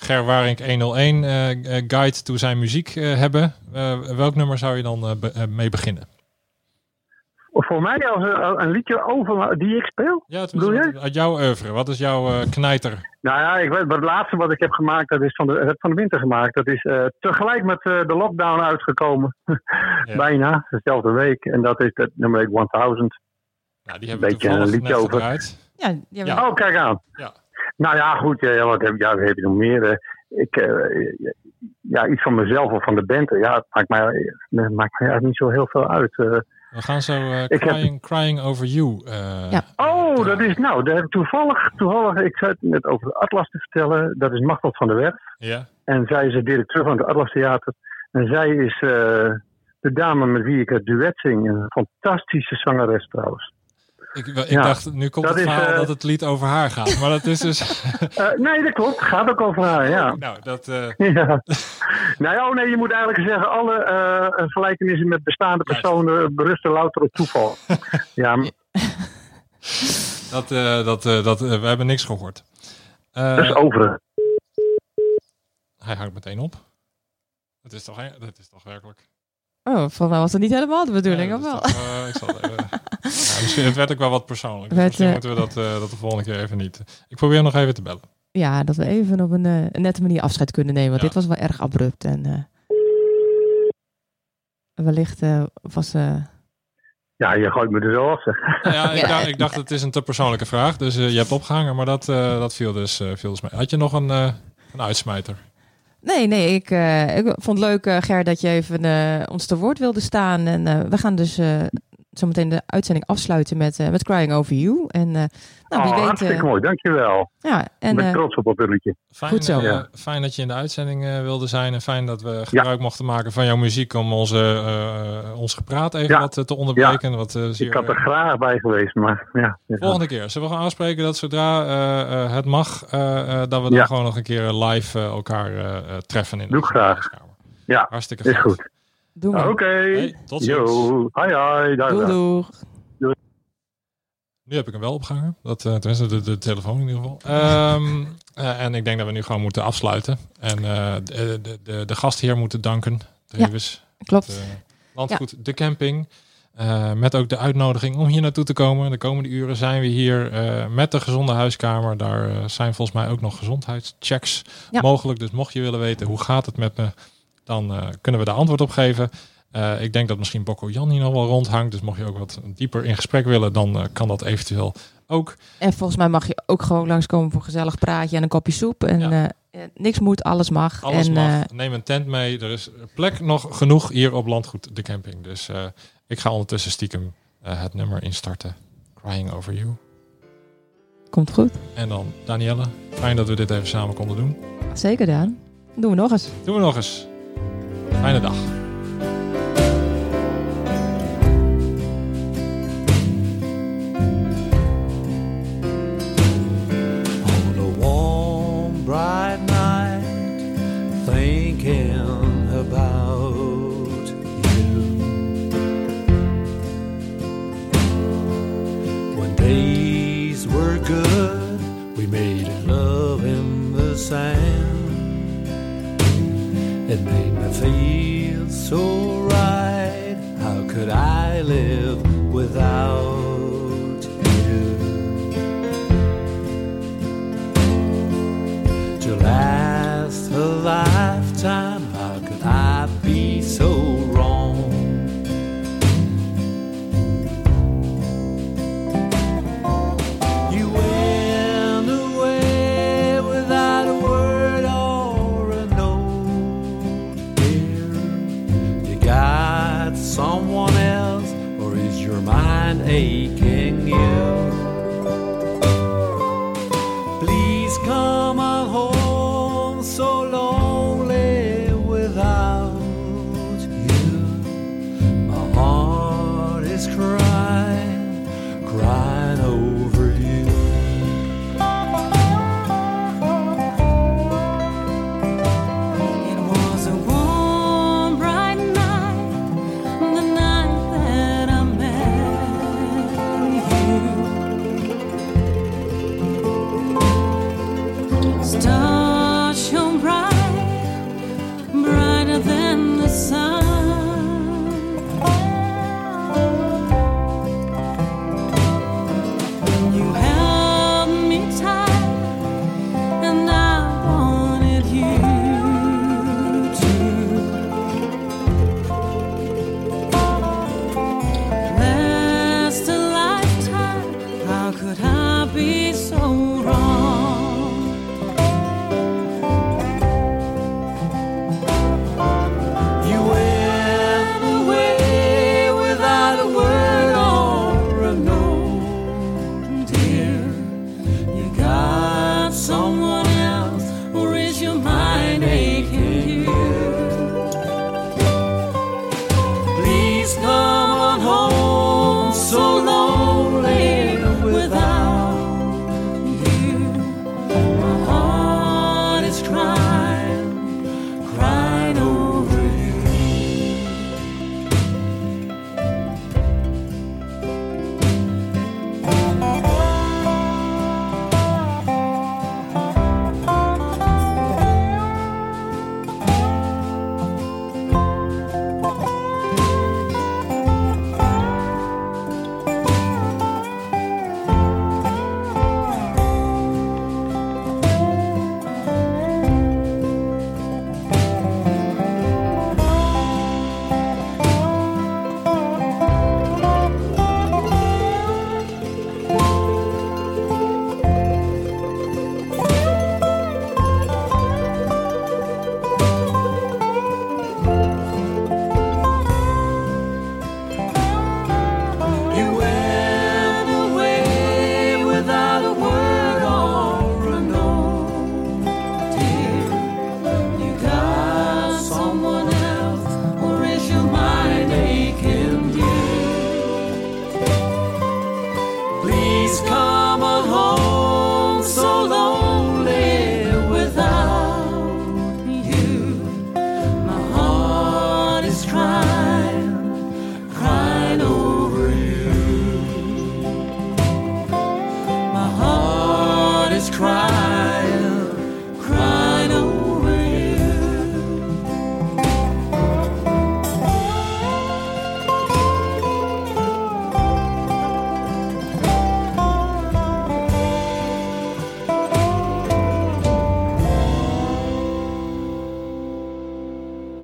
[SPEAKER 3] Ger Waring 101 eh, eh, guide to zijn muziek eh, hebben? Eh, welk nummer zou je dan be- mee beginnen?
[SPEAKER 8] voor mij als een, een liedje over die ik speel.
[SPEAKER 3] Ja, het
[SPEAKER 8] Bedoel jij?
[SPEAKER 3] uit jouw oeuvre. Wat is jouw knijter?
[SPEAKER 8] Nou ja, ik weet, het laatste wat ik heb gemaakt, dat is van de, heb van de winter gemaakt. Dat is eh, tegelijk met eh, de lockdown uitgekomen.
[SPEAKER 3] Ja.
[SPEAKER 8] Bijna, dezelfde week. En dat is het nummer 1000.
[SPEAKER 3] Nou, die hebben we
[SPEAKER 8] Beetje een liedje over.
[SPEAKER 2] ja, Ja.
[SPEAKER 8] Oh, kijk aan.
[SPEAKER 3] Ja.
[SPEAKER 8] Nou ja, goed. Ja, ja, wat heb, ja, wat heb je nog meer? eh, ik, eh, ja, iets van mezelf of van de band. Ja, het maakt mij, het maakt mij eigenlijk niet zo heel veel uit. eh.
[SPEAKER 3] We gaan zo eh,
[SPEAKER 8] Ik heb-
[SPEAKER 3] crying, crying Over You. eh,
[SPEAKER 2] Ja.
[SPEAKER 8] oh, dat is nou, daar heb ik toevallig, toevallig, ik zat net over de Atlas te vertellen. Dat is Machteld van der Werf.
[SPEAKER 3] Ja,
[SPEAKER 8] En zij is de directeur van het Atlas Theater. En zij is eh, de dame met wie ik het duet zing. Een fantastische zangeres trouwens.
[SPEAKER 3] Ik, ik
[SPEAKER 8] Ja.
[SPEAKER 3] dacht, nu komt
[SPEAKER 8] Dat
[SPEAKER 3] het
[SPEAKER 8] is,
[SPEAKER 3] verhaal
[SPEAKER 8] eh,
[SPEAKER 3] dat het lied over haar gaat. Maar dat is dus...
[SPEAKER 8] Eh, nee, dat klopt. Gaat ook over haar, ja.
[SPEAKER 3] nou, dat... eh,
[SPEAKER 8] Ja. nou ja, oh nee, je moet eigenlijk zeggen, alle gelijkenissen met bestaande personen berusten louter op toeval. ja,
[SPEAKER 3] dat, dat, dat, we hebben niks gehoord. Eh,
[SPEAKER 8] dat is over.
[SPEAKER 3] hij hangt meteen op. Dat is toch, dat is toch werkelijk...
[SPEAKER 2] Oh, volgens mij was dat niet helemaal de bedoeling,
[SPEAKER 3] Ja,
[SPEAKER 2] of
[SPEAKER 3] dat
[SPEAKER 2] wel?
[SPEAKER 3] eh, ik zal even, ja, misschien, het werd ook wel wat persoonlijk. Dus
[SPEAKER 2] Werd,
[SPEAKER 3] misschien
[SPEAKER 2] eh,
[SPEAKER 3] moeten we dat, eh, dat de volgende keer even niet. Ik probeer nog even te bellen.
[SPEAKER 2] Ja, dat we even op een, een nette manier afscheid kunnen nemen. Want
[SPEAKER 3] Ja.
[SPEAKER 2] dit was wel erg abrupt. En eh, wellicht eh, was... eh,
[SPEAKER 8] Ja, je gooit me er zo af, zeg.
[SPEAKER 3] Ja, ik,
[SPEAKER 2] Ja.
[SPEAKER 3] dacht, ik dacht het is een te persoonlijke vraag. Dus je hebt opgehangen, maar dat, eh, dat viel, dus, eh, viel dus mee. Had je nog een, eh, een uitsmijter?
[SPEAKER 2] Nee, nee, ik, eh, ik vond het leuk, eh, Ger, dat je even eh, ons te woord wilde staan. En we gaan dus zometeen de uitzending afsluiten met, eh, met Crying Over You. En eh, nou, wie
[SPEAKER 8] oh,
[SPEAKER 2] weet...
[SPEAKER 8] hartstikke
[SPEAKER 2] eh,
[SPEAKER 8] mooi, dankjewel.
[SPEAKER 2] ja,
[SPEAKER 8] Ik
[SPEAKER 2] en
[SPEAKER 8] ben trots op dat.
[SPEAKER 3] Fijn,
[SPEAKER 2] Goed zo.
[SPEAKER 8] Ja.
[SPEAKER 3] fijn dat je in de uitzending eh, wilde zijn. En fijn dat we gebruik mochten maken van jouw muziek om onze, eh, ons gepraat even
[SPEAKER 8] Ja.
[SPEAKER 3] wat te onderbreken. Wat, eh, zeer,
[SPEAKER 8] Ik had er graag bij geweest, maar ja.
[SPEAKER 3] Volgende keer. Zullen we gaan afspreken dat zodra eh, eh, het mag, eh, eh, dat we dan gewoon nog een keer live elkaar eh, eh, treffen in de
[SPEAKER 8] Doe graag. Ja,
[SPEAKER 3] Hartstikke
[SPEAKER 8] is goed.
[SPEAKER 2] Doen we.
[SPEAKER 8] Oké.
[SPEAKER 3] Hey, tot ziens.
[SPEAKER 8] Yo, hi
[SPEAKER 2] Doei.
[SPEAKER 3] Nu heb ik hem wel opgehangen. Dat, eh tenminste, de, de telefoon in ieder geval. Ehm, eh, en ik denk dat we nu gewoon moeten afsluiten. En eh, de, de, de, de gastheer moeten danken. Drewes.
[SPEAKER 2] Klopt.
[SPEAKER 3] Het, landgoed De Camping. Eh, met ook de uitnodiging om hier naartoe te komen. De komende uren zijn we hier eh, met de gezonde huiskamer. Daar zijn volgens mij ook nog gezondheidschecks
[SPEAKER 2] Ja.
[SPEAKER 3] mogelijk. Dus mocht je willen weten hoe gaat het met me, dan eh, kunnen we daar antwoord op geven. Eh, ik denk dat misschien Bokko Jan hier nog wel rondhangt. Dus mocht je ook wat dieper in gesprek willen, dan eh, kan dat eventueel ook.
[SPEAKER 2] En volgens mij mag je ook gewoon langskomen voor een gezellig praatje en een kopje soep. En
[SPEAKER 3] Ja.
[SPEAKER 2] niks moet, alles mag.
[SPEAKER 3] Alles
[SPEAKER 2] en,
[SPEAKER 3] mag. Neem een tent mee. Er is plek nog genoeg hier op Landgoed De Camping. Dus ik ga ondertussen stiekem het nummer instarten. Crying Over You.
[SPEAKER 2] komt goed.
[SPEAKER 3] En dan Danielle. Fijn dat we dit even samen konden doen.
[SPEAKER 2] Zeker, Daan. Doen we nog eens.
[SPEAKER 3] Doen we nog eens. Fijne dag.
[SPEAKER 1] on a warm, bright night, thinking about you. When days were good, we made love in the sand. Made me feel so right. How could I live without